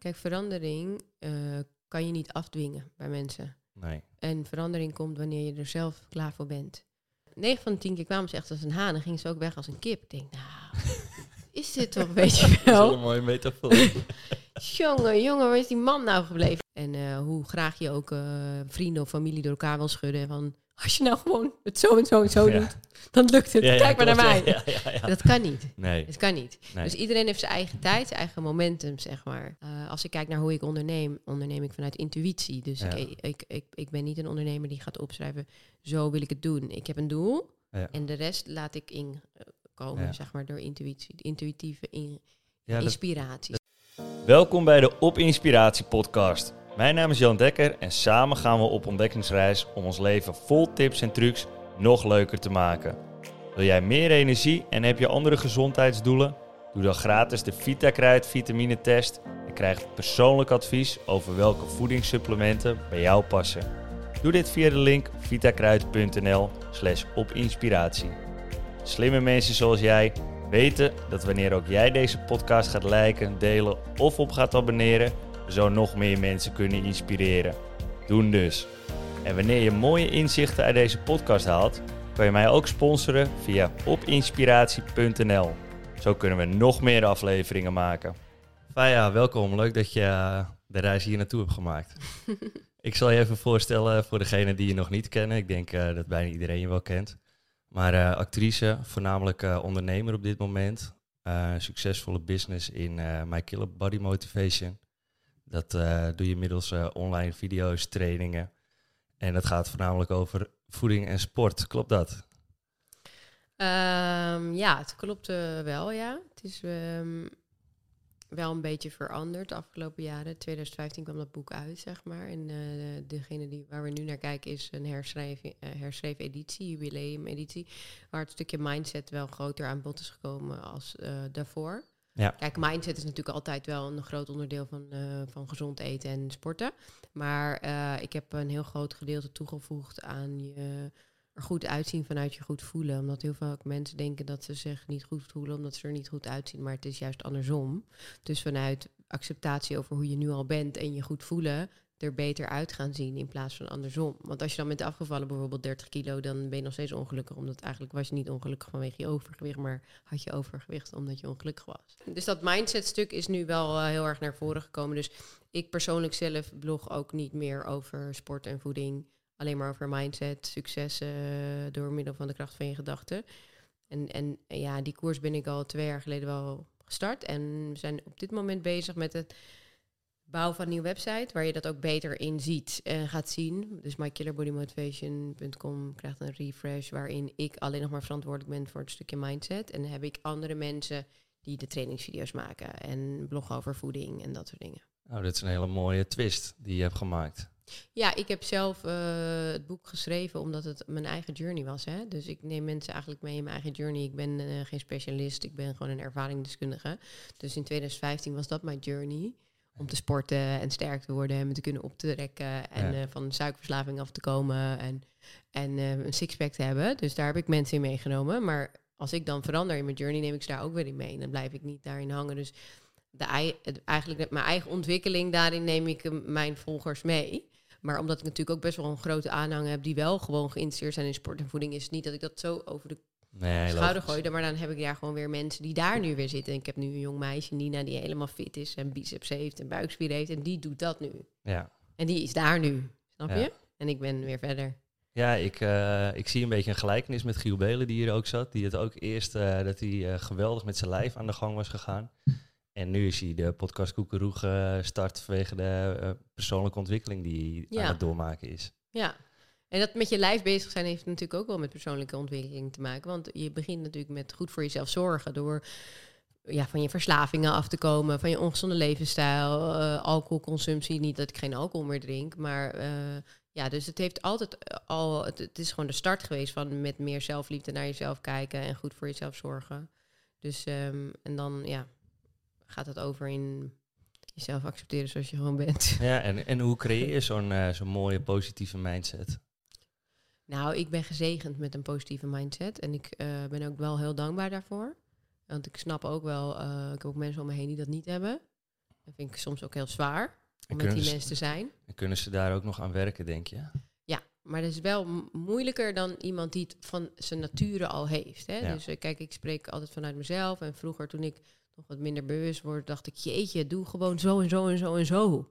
Kijk, verandering eh, kan je niet afdwingen bij mensen. Nee. En verandering komt wanneer je er zelf klaar voor bent. 9 van de 10 keer kwamen ze echt als een haan en gingen ze ook weg als een kip. Ik denk, nou, is dit toch, weet je Dat is wel wel? een mooie metafoor. Jongen, jongen, waar is die man nou gebleven? En eh, hoe graag je ook eh, vrienden of familie door elkaar wil schudden. Van, als je nou gewoon het zo en zo en zo Ja. doet, dan lukt het. Ja, ja, Kijk maar naar mij. Ja, ja, ja, ja. Dat kan niet. Nee. Het kan niet. nee. Dus iedereen heeft zijn eigen tijd, zijn eigen momentum, zeg maar. Eh, als ik kijk naar hoe ik onderneem, onderneem ik vanuit intuïtie. Dus Ja. ik, ik, ik, ik ben niet een ondernemer die gaat opschrijven, zo wil ik het doen. Ik heb een doel Ja. en de rest laat ik inkomen, Ja. zeg maar, door intuïtie. De intuïtieve in, Ja, dat- inspiratie. Welkom bij de Op Inspiratie podcast. Mijn naam is Jan Dekker en samen gaan we op ontdekkingsreis om ons leven vol tips en trucs nog leuker te maken. Wil jij meer energie en heb je andere gezondheidsdoelen? Doe dan gratis de VitaKruid vitamine test en krijg persoonlijk advies over welke voedingssupplementen bij jou passen. Doe dit via de link vitakruid.nl slash opinspiratie. Slimme mensen zoals jij weten dat wanneer ook jij deze podcast gaat liken, delen of op gaat abonneren, zo nog meer mensen kunnen inspireren. Doen dus. En wanneer je mooie inzichten uit deze podcast haalt, kan je mij ook sponsoren via opinspiratie.nl. Zo kunnen we nog meer afleveringen maken. Faya, welkom. Leuk dat je eh, de reis hier naartoe hebt gemaakt. Ik zal je even voorstellen voor degenen die je nog niet kennen. Ik denk eh, dat bijna iedereen je wel kent. Maar eh, actrice, voornamelijk eh, ondernemer op dit moment. Eh, succesvolle business in eh My Killer Body Motivation. Dat eh, doe je middels eh, online video's, trainingen. En dat gaat voornamelijk over voeding en sport. Klopt dat? Ehm, ja, het klopt eh, wel, ja. Het is ehm, wel een beetje veranderd de afgelopen jaren. 2015 kwam dat boek uit, zeg maar. En degene die, waar we nu naar kijken is een herschreven, herschreven editie, jubileum editie. Waar het stukje mindset wel groter aan bod is gekomen als daarvoor. Ja. Kijk, mindset is natuurlijk altijd wel een groot onderdeel van, eh, van gezond eten en sporten. Maar eh, ik heb een heel groot gedeelte toegevoegd aan je er goed uitzien vanuit je goed voelen. Omdat heel veel mensen denken dat ze zich niet goed voelen omdat ze er niet goed uitzien. Maar het is juist andersom. Dus vanuit acceptatie over hoe je nu al bent en je goed voelen, er beter uit gaan zien in plaats van andersom. Want als je dan bent afgevallen, bijvoorbeeld 30 kilo, dan ben je nog steeds ongelukkig. Omdat eigenlijk was je niet ongelukkig vanwege je overgewicht, maar had je overgewicht omdat je ongelukkig was. Dus dat mindset stuk is nu wel eh, heel erg naar voren gekomen. Dus ik persoonlijk zelf blog ook niet meer over sport en voeding. Alleen maar over mindset, succes eh, door middel van de kracht van je gedachten. En, en ja, die koers ben ik al twee jaar geleden wel gestart. En we zijn op dit moment bezig met het bouwen van een nieuwe website. Waar je dat ook beter in ziet en gaat zien. Dus mykillerbodymotivation.com krijgt een refresh. Waarin ik alleen nog maar verantwoordelijk ben voor het stukje mindset. En dan heb ik andere mensen die de trainingsvideo's maken. En bloggen over voeding en dat soort dingen. Nou, dit is een hele mooie twist die je hebt gemaakt. Ja, ik heb zelf eh, het boek geschreven omdat het mijn eigen journey was. Hè? Dus ik neem mensen eigenlijk mee in mijn eigen journey. Ik ben eh, geen specialist, ik ben gewoon een ervaringsdeskundige. Dus in 2015 was dat mijn journey. Om te sporten en sterk te worden en me te kunnen optrekken. En Ja. eh, van suikerverslaving af te komen en, en eh, een sixpack te hebben. Dus daar heb ik mensen in meegenomen. Maar als ik dan verander in mijn journey, neem ik ze daar ook weer in mee. En dan blijf ik niet daarin hangen. Dus de, ei- eigenlijk mijn eigen ontwikkeling, daarin neem ik eh, mijn volgers mee. Maar omdat ik natuurlijk ook best wel een grote aanhang heb die wel gewoon geïnteresseerd zijn in sport en voeding, is het niet dat ik dat zo over de Nee, schouder logisch. gooi. Maar dan heb ik daar gewoon weer mensen die daar nu weer zitten. En ik heb nu een jong meisje, Nina, die helemaal fit is en biceps heeft en buikspier heeft. En die doet dat nu. Ja. En die is daar nu. Snap Ja. je? En ik ben weer verder. Ja, ik, eh, ik zie een beetje een gelijkenis met Giel Belen, die hier ook zat. Die het ook eerst, eh, dat hij eh, geweldig met zijn lijf aan de gang was gegaan. En nu is hij de podcast Koekeroe gestart vanwege de persoonlijke ontwikkeling die hij Ja. aan het doormaken is. Ja. En dat met je lijf bezig zijn heeft natuurlijk ook wel met persoonlijke ontwikkeling te maken. Want je begint natuurlijk met goed voor jezelf zorgen door ja, van je verslavingen af te komen, van je ongezonde levensstijl, eh, alcoholconsumptie. Niet dat ik geen alcohol meer drink, maar eh, ja, dus het heeft altijd eh, al, het, is gewoon de start geweest van met meer zelfliefde naar jezelf kijken en goed voor jezelf zorgen. Dus ehm, en dan ja, gaat het over in jezelf accepteren zoals je gewoon bent. Ja, en, en hoe creëer je zo'n zo'n mooie positieve mindset? Nou, ik ben gezegend met een positieve mindset. En ik eh, ben ook wel heel dankbaar daarvoor. Want ik snap ook wel, eh, ik heb ook mensen om me heen die dat niet hebben. Dat vind ik soms ook heel zwaar om met die mensen te zijn. En kunnen ze daar ook nog aan werken, denk je? Ja, maar dat is wel moeilijker dan iemand die het van zijn nature al heeft. Hè? Ja. Dus eh, kijk, ik spreek altijd vanuit mezelf. En vroeger, toen ik nog wat minder bewust word, dacht ik, jeetje, doe gewoon zo en zo en zo en zo.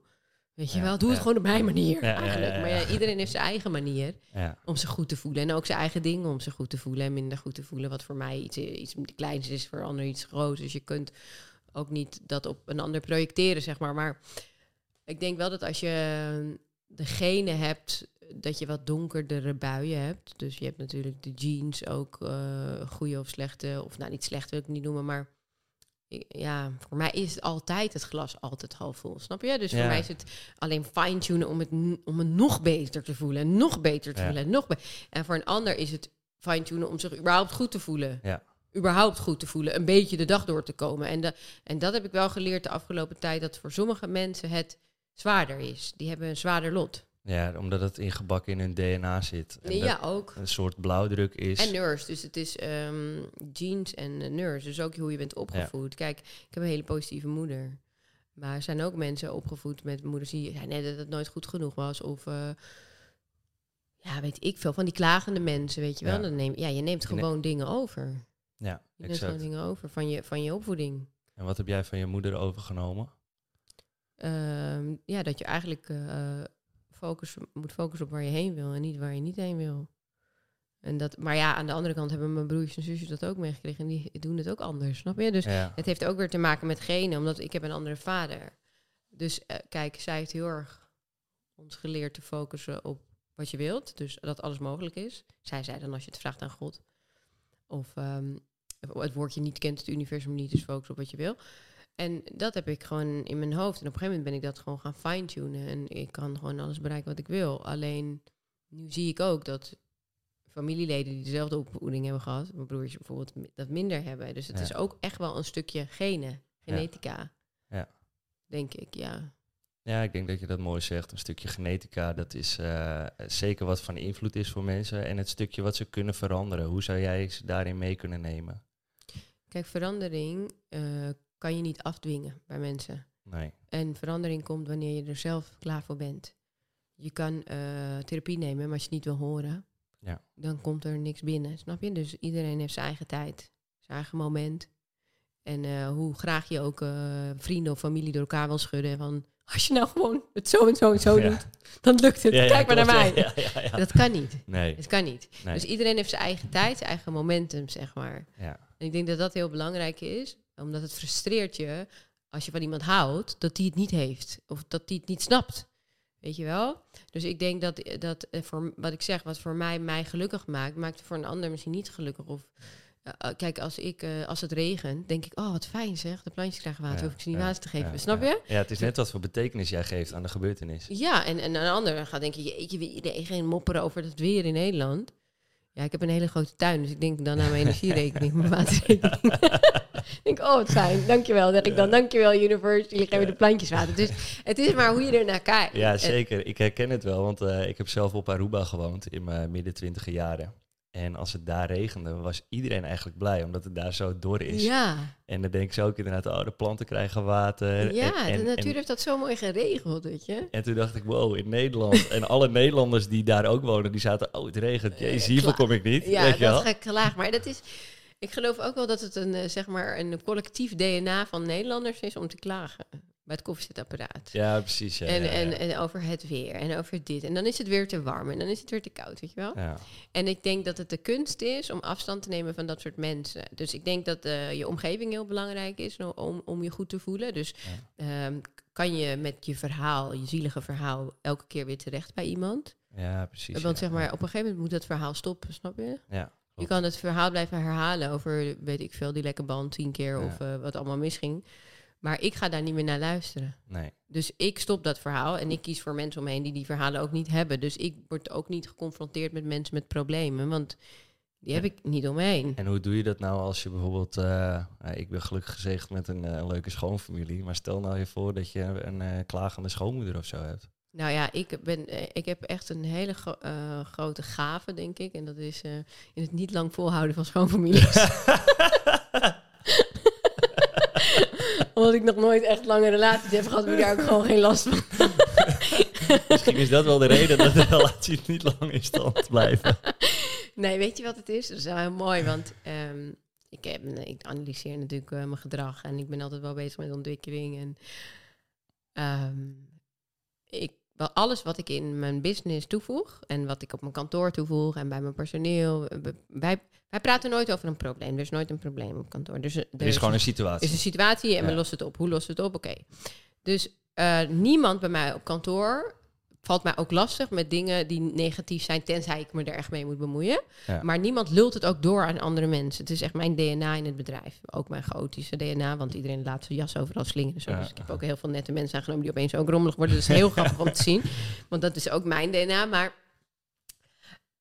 Weet je wel, doe het gewoon op mijn manier eigenlijk. Maar iedereen heeft zijn eigen manier Ja, om zich goed te voelen. En ook zijn eigen dingen om zich goed te voelen en minder goed te voelen. Wat voor mij iets, iets kleins is, voor ander iets groots. Dus je kunt ook niet dat op een ander projecteren, zeg maar. Maar ik denk wel dat als je de genen hebt, dat je wat donkerdere buien hebt. Dus je hebt natuurlijk de jeans ook, eh goede of slechte. Of nou, niet slecht wil ik niet noemen, maar... Ja, voor mij is het altijd het glas altijd half vol, snap je? Dus Ja. voor mij is het alleen fine-tunen om het, om het nog beter te voelen. En nog beter te Ja. voelen. En, nog en voor een ander is het fine-tunen om zich überhaupt goed te voelen. Ja. Überhaupt goed te voelen. Een beetje de dag door te komen. En, de, en dat heb ik wel geleerd de afgelopen tijd. Dat voor sommige mensen het zwaarder is. Die hebben een zwaarder lot. Ja omdat het ingebakken in hun DNA zit. En Nee, ja, ook. een soort blauwdruk is. En nurse. Dus het is ehm jeans en eh, nurse. Dus ook hoe je bent opgevoed. Kijk, ik heb een hele positieve moeder. Maar er zijn ook mensen opgevoed met moeders die zeiden net dat het nooit goed genoeg was. Of eh, ja, weet ik veel. Van die klagende mensen, weet je wel. Ja. Dan neem, ja, je neemt Je gewoon dingen over. ja, Je neemt gewoon dingen over van je, van je opvoeding. En wat heb jij van je moeder overgenomen? Ehm, ja, dat je eigenlijk eh, focus, moet focussen op waar je heen wil en niet waar je niet heen wil. En dat, maar ja, aan de andere kant hebben mijn broertjes en zusjes dat ook meegekregen. En die doen het ook anders, snap je? Dus ja. het heeft ook weer te maken met genen, omdat ik heb een andere vader. Dus eh, kijk, zij heeft heel erg ons geleerd te focussen op wat je wilt. Dus dat alles mogelijk is. Zij zei dan als je het vraagt aan God. Of ehm, het woordje niet kent het universum niet, dus focus op wat je wil. En dat heb ik gewoon in mijn hoofd. En op een gegeven moment ben ik dat gewoon gaan fine-tunen. En ik kan gewoon alles bereiken wat ik wil. Alleen nu zie ik ook dat familieleden die dezelfde opvoeding hebben gehad, mijn broertjes bijvoorbeeld, dat minder hebben. Dus het Ja. is ook echt wel een stukje genen, genetica. Ja. Denk ik, ja. Ja, ik denk dat je dat mooi zegt. Een stukje genetica, dat is eh, zeker wat van invloed is voor mensen. En het stukje wat ze kunnen veranderen. Hoe zou jij ze daarin mee kunnen nemen? Kijk, verandering eh, kan je niet afdwingen bij mensen. Nee. En verandering komt wanneer je er zelf klaar voor bent. Je kan eh, therapie nemen, maar als je het niet wil horen, Ja. dan komt er niks binnen. Snap je? Dus iedereen heeft zijn eigen tijd, zijn eigen moment. En eh, hoe graag je ook eh, vrienden of familie door elkaar wil schudden. Van als je nou gewoon het zo en zo en zo Ja. doet, dan lukt het. Ja, Kijk maar naar mij. Dat kan niet. Nee. Het kan niet. nee. Dus iedereen heeft zijn eigen tijd, zijn eigen momentum, zeg maar. ja. En ik denk dat dat heel belangrijk is, omdat het frustreert je als je van iemand houdt, dat die het niet heeft. Of dat die het niet snapt. Weet je wel? Dus ik denk dat, dat eh, voor wat ik zeg, wat voor mij mij gelukkig maakt, maakt het voor een ander misschien niet gelukkig. Of eh, eh, kijk, als, ik, eh, als het regent, denk ik, oh wat fijn zeg, de plantjes krijgen water, Ja, hoef ik ze niet ja, water te geven. ja, Snap ja. je? Ja, het is net wat voor betekenis jij geeft aan de gebeurtenis. Ja, en, en een ander gaat denken, jeetje, weer regen mopperen over het weer in Nederland. Ja, ik heb een hele grote tuin, dus ik denk dan aan mijn energierekening, mijn waterrekening. ik denk, oh, wat fijn, dankjewel. zeg ik dan, dankjewel universe, jullie geven de plantjes water. Dus het is maar hoe je er naar kijkt. Ja, zeker. Ik herken het wel, want eh, ik heb zelf op Aruba gewoond in mijn midden twintiger jaren. En als het daar regende, was iedereen eigenlijk blij, omdat het daar zo dor is. Ja, En dan denk ze ook inderdaad, oh, de planten krijgen water. ja en, en, de natuur en, heeft dat zo mooi geregeld, weet je. en toen dacht ik, wow, in Nederland. en alle Nederlanders die daar ook wonen, die zaten, oh, het regent. Jezus, hiervoor kom ik niet. Ja, weet je dat ik klaar. Maar dat is, ik geloof ook wel dat het een, eh, zeg maar, een collectief DNA van Nederlanders is om te klagen bij het koffiezetapparaat. Ja, precies. Ja, en, ja, ja. En, en over het weer en over dit. En dan is het weer te warm en dan is het weer te koud, weet je wel? Ja. En ik denk dat het de kunst is om afstand te nemen van dat soort mensen. Dus ik denk dat eh, je omgeving heel belangrijk is om, om je goed te voelen. Dus ehm, kan je met je verhaal, je zielige verhaal, elke keer weer terecht bij iemand. ja, precies. Want zeg maar, op een gegeven moment moet dat verhaal stoppen, snap je? Ja, Je kan het verhaal blijven herhalen over, weet ik veel, die lekke band tien keer Ja. of eh, wat allemaal misging. Maar ik ga daar niet meer naar luisteren. Nee. Dus ik stop dat verhaal en ik kies voor mensen omheen die die verhalen ook niet hebben. Dus ik word ook niet geconfronteerd met mensen met problemen, want die heb Ja. ik niet omheen. En hoe doe je dat nou als je bijvoorbeeld... eh, nou, ik ben gelukkig gezegd met een, eh, leuke schoonfamilie. Maar stel nou je voor dat je een klagende schoonmoeder of zo hebt. Nou ja, ik, ben, eh, ik heb echt een hele gro- eh, grote gave, denk ik. En dat is eh, in het niet lang volhouden van schoonfamilies. Omdat ik nog nooit echt lange relaties heb gehad, heb ik daar ook gewoon geen last van. Misschien is dat wel de reden dat de relatie niet lang in stand blijven. Nee, weet je wat het is? Dat is wel heel mooi, want ehm, ik, heb, ik analyseer natuurlijk mijn gedrag en ik ben altijd wel bezig met ontwikkeling. En ehm, ik, wel alles wat ik in mijn business toevoeg en wat ik op mijn kantoor toevoeg en bij mijn personeel, wij, wij praten nooit over een probleem. Er is nooit een probleem op kantoor. Dus, eh, Er is gewoon een situatie. is een situatie en we lossen het op. Hoe lossen we het op? Oké. Dus eh, niemand bij mij op kantoor valt mij ook lastig met dingen die negatief zijn, tenzij ik me er echt mee moet bemoeien. Ja. Maar niemand lult het ook door aan andere mensen. Het is echt mijn DNA in het bedrijf. Ook mijn chaotische DNA, want iedereen laat zijn jas overal slingeren. Zo. Ja. Dus ik heb ook heel veel nette mensen aangenomen die opeens ook rommelig worden. Dat is heel grappig om te zien, want dat is ook mijn DNA. Maar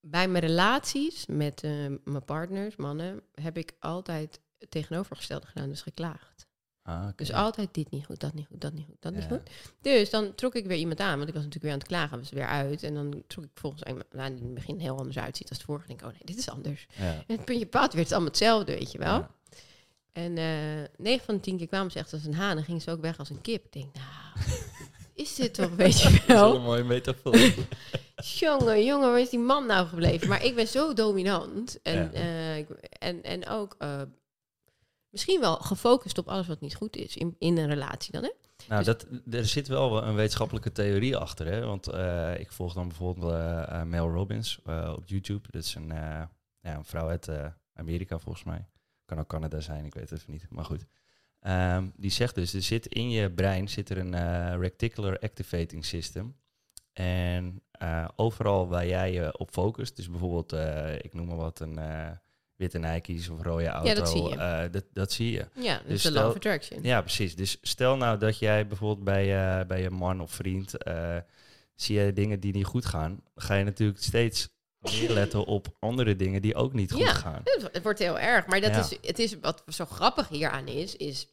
bij mijn relaties met eh, mijn partners, mannen, heb ik altijd het tegenovergestelde gedaan, dus geklaagd. Ah. Dus altijd dit niet goed, dat niet goed, dat niet goed, dat niet goed. Dus dan trok ik weer iemand aan, want ik was natuurlijk weer aan het klagen, was weer uit. En dan trok ik volgens mij, nou, in het begin heel anders uitziet als het vorige. denk ik, oh nee, dit is anders. Ja. En het puntje paad werd het allemaal hetzelfde, weet je wel. Ja. En eh 9 van de 10 keer kwamen ze echt als een haan en gingen ze ook weg als een kip. Ik denk, nou, is dit toch, weet je Dat is wel een mooie metafoor. Jongen, jongen, waar is die man nou gebleven? Maar ik ben zo dominant. En, Ja. eh, ik- en, en ook eh, misschien wel gefocust op alles wat niet goed is in, in een relatie dan, hè? Nou, Dus- dat, er zit wel een wetenschappelijke theorie achter. Hè? Want eh, ik volg dan bijvoorbeeld eh, Mel Robbins op YouTube. Dat is een, ja, een vrouw uit Amerika volgens mij. Kan ook Canada zijn, ik weet het even niet. Maar goed. Ehm, die zegt dus, er zit in je brein zit er een reticular activating system. En overal waar jij je op focust, dus bijvoorbeeld, ik noem maar wat, een witte Nike's of rode auto. dat zie je. eh, dat, dat zie je. Ja, dus Dus de stel- of attraction. Ja, precies. Dus stel nou dat jij bijvoorbeeld bij, je bij je man of vriend eh, zie je dingen die niet goed gaan, ga je natuurlijk steeds meer letten op andere dingen die ook niet goed Ja. gaan. Het, het wordt heel erg. Maar dat Ja. is, het is wat zo grappig hieraan is, is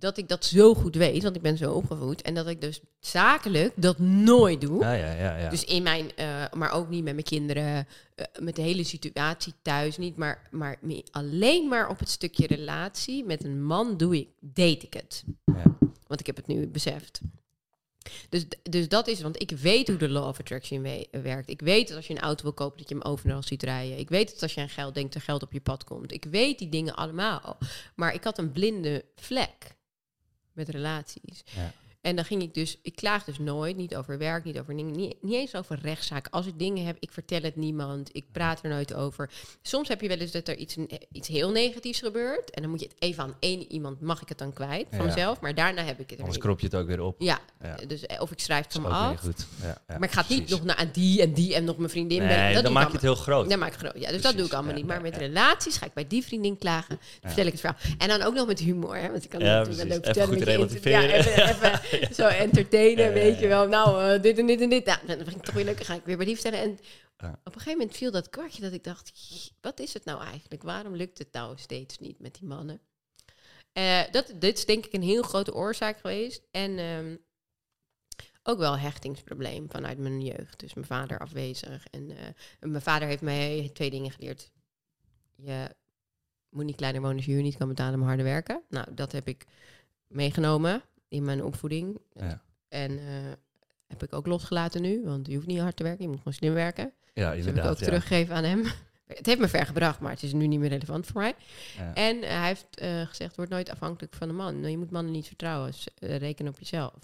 dat ik dat zo goed weet, want ik ben zo opgevoed. En dat ik dus zakelijk dat nooit doe. Ja, ja, ja. ja. Dus in mijn, eh, maar ook niet met mijn kinderen, eh, met de hele situatie thuis niet, maar, maar alleen maar op het stukje relatie met een man doe ik, date ik het. Ja. Want ik heb het nu beseft. Dus, dus dat is, want ik weet hoe de law of attraction we- werkt. Ik weet dat als je een auto wil kopen, dat je hem overal ziet rijden. Ik weet dat als je aan geld denkt, er geld op je pad komt. Ik weet die dingen allemaal. Maar ik had een blinde vlek met relaties. Ja. En dan ging ik dus, ik klaag dus nooit, niet over werk, niet over dingen, niet, niet eens over rechtszaken. Als ik dingen heb, ik vertel het niemand, ik praat er nooit over. Soms heb je wel eens dat er iets, iets heel negatiefs gebeurt. En dan moet je het even aan één iemand, mag ik het dan kwijt van Ja. mezelf. Maar daarna heb ik het er Anders krop je het ook weer op. Ja, Ja. dus eh, of ik schrijf het weer af. goed. Ja, maar ik ga het niet nog naar aan die en die en nog mijn vriendin. Nee, dat dan maak je het heel groot. dan maak ik groot. Ja, dus dat doe ik allemaal niet. Maar met relaties ga ik bij die vriendin klagen. Vertel ik het verhaal. En dan ook nog met humor. Hè, want ik kan Ja, natuurlijk leuk Even vertellen. goed je inter- Ja, relativeren. even, zo entertainen, Ja, weet je wel. Nou, eh, dit en dit en dit. Nou, dan begin ik toch weer leuk. Ga ik weer bij die vertellen. En op een gegeven moment viel dat kwartje dat ik dacht... "Jee, Wat is het nou eigenlijk? Waarom lukt het nou steeds niet met die mannen? Eh, dat, dit is denk ik een heel grote oorzaak geweest. En ehm, ook wel een hechtingsprobleem vanuit mijn jeugd. Dus mijn vader afwezig. En eh, mijn vader heeft mij twee dingen geleerd. Je moet niet kleiner wonen als je huur niet kan betalen, maar harder werken. Nou, dat heb ik meegenomen in mijn opvoeding. Ja. En eh, heb ik ook losgelaten nu, want je hoeft niet hard te werken, je moet gewoon slim werken. Ja, Dat heb ik inderdaad. ook ja. teruggegeven aan hem. Het heeft me ver gebracht, maar het is nu niet meer relevant voor mij. Ja. En eh, hij heeft eh, gezegd, word nooit afhankelijk van een man. Nou, Je moet mannen niet vertrouwen, dus, reken op jezelf.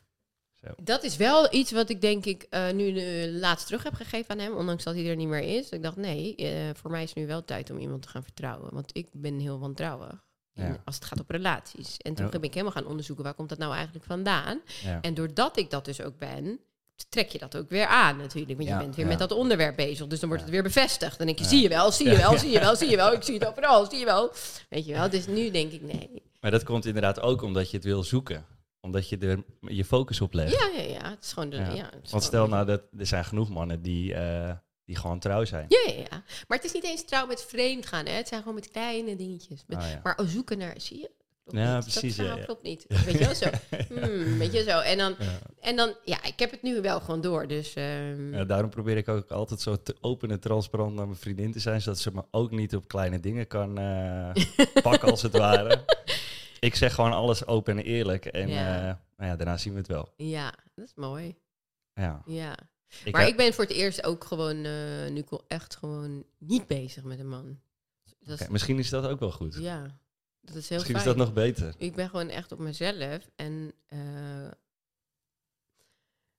Zo. Dat is wel iets wat ik denk ik nu laatst terug heb gegeven aan hem, ondanks dat hij er niet meer is. Ik dacht, nee, voor mij is nu wel tijd om iemand te gaan vertrouwen. Want ik ben heel wantrouwig. In-. Als het gaat op relaties. En toen ben ik helemaal gaan onderzoeken, waar komt dat nou eigenlijk vandaan? En doordat ik dat dus ook ben, trek je dat ook weer aan natuurlijk. Want je bent weer met dat onderwerp bezig. Dus dan wordt het weer bevestigd. Dan denk je, zie je wel, zie je wel, zie je wel, zie je wel. Ik zie het overal, zie je wel. Weet je wel, dus nu denk ik nee. Maar dat komt inderdaad ook omdat je het wil zoeken. Omdat je er je focus op legt. Ja, ja, ja. Het is gewoon... De, Ja. Want stel nou dat er zijn genoeg mannen die, eh, die gewoon trouw zijn. Ja, ja, ja. Maar het is niet eens trouw met vreemd gaan. Hè. Het zijn gewoon met kleine dingetjes. Met- Ah, ja. Maar oh, zoeken naar, zie je? Klopt Ja, niet. precies, Dat ja, klopt niet. Weet je wel zo? Hmm, weet je zo. En dan, Ja. en dan, ja, ik heb het nu wel gewoon door. Dus ehm, Ja, daarom probeer ik ook altijd zo te open en transparant naar mijn vriendin te zijn, zodat ze me ook niet op kleine dingen kan eh, pakken als het ware. ik zeg gewoon alles open en eerlijk. En eh, nou ja, daarna zien we het wel. Ja, dat is mooi. Ja. Ja. Ik maar heb- ik ben voor het eerst ook gewoon, eh, nu echt gewoon niet bezig met een man. Dat is, Oké, misschien is dat ook wel goed. Ja, dat is heel misschien is dat nog beter. Ik ben gewoon echt op mezelf en eh,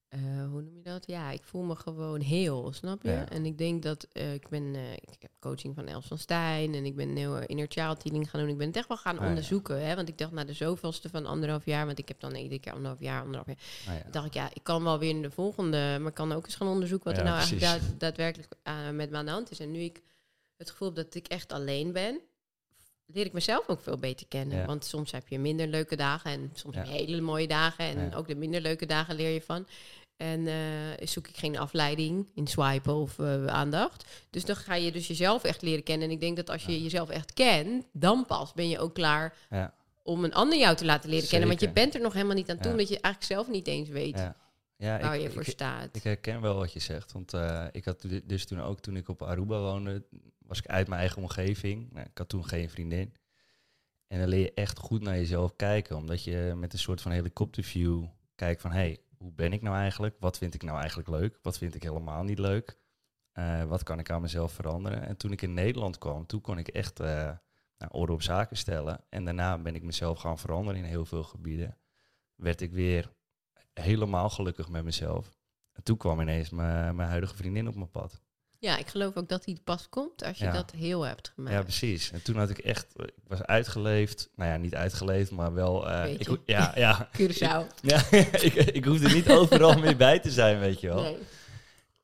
eh, hoe noem je dat? Ja, ik voel me gewoon heel, snap je? Ja. En ik denk dat eh, ik ben, eh, ik heb coaching van Els van Stijn en ik ben heel inner child healing gaan doen. Ik ben het echt wel gaan Ah, ja. onderzoeken, hè? Want ik dacht na de zoveelste van anderhalf jaar, want ik heb dan iedere keer anderhalf jaar, anderhalf jaar. Nou ja. dacht ik, ja, ik kan wel weer in de volgende, maar ik kan ook eens gaan onderzoeken wat er nou eigenlijk daad- daadwerkelijk met me aan de hand is. En nu ik het gevoel heb dat ik echt alleen ben, leer ik mezelf ook veel beter kennen. Ja. Want soms heb je minder leuke dagen en soms Ja. hele mooie dagen. En Ja. ook de minder leuke dagen leer je van. En eh, zoek ik geen afleiding in swipen of eh, aandacht. Dus dan ga je dus jezelf echt leren kennen. En ik denk dat als je jezelf echt kent, dan pas ben je ook klaar Ja. om een ander jou te laten leren kennen. Want je bent er nog helemaal niet aan toe, omdat je eigenlijk zelf niet eens weet Ja. Ja, waar ik, je voor ik, staat. ik herken wel wat je zegt. Want eh, ik had du- dus toen ook, toen ik op Aruba woonde, was ik uit mijn eigen omgeving. Nou, ik had toen geen vriendin. En dan leer je echt goed naar jezelf kijken. Omdat je met een soort van helikopterview kijkt van... hé, hey, hoe ben ik nou eigenlijk? Wat vind ik nou eigenlijk leuk? Wat vind ik helemaal niet leuk? Eh, wat kan ik aan mezelf veranderen? En toen ik in Nederland kwam, toen kon ik echt eh nou, orde op zaken stellen. En daarna ben ik mezelf gaan veranderen in heel veel gebieden. Werd ik weer helemaal gelukkig met mezelf. En toen kwam ineens mijn mijn huidige vriendin op mijn pad. Ja, ik geloof ook dat die pas komt als je Ja. dat heel hebt gemaakt. Ja, precies. En toen had ik echt, ik was uitgeleefd. Nou ja, niet uitgeleefd, maar wel. eh, ik, ja, ja. Curaçao. ja ik, ik hoefde niet overal meer bij te zijn, weet je wel. Nee.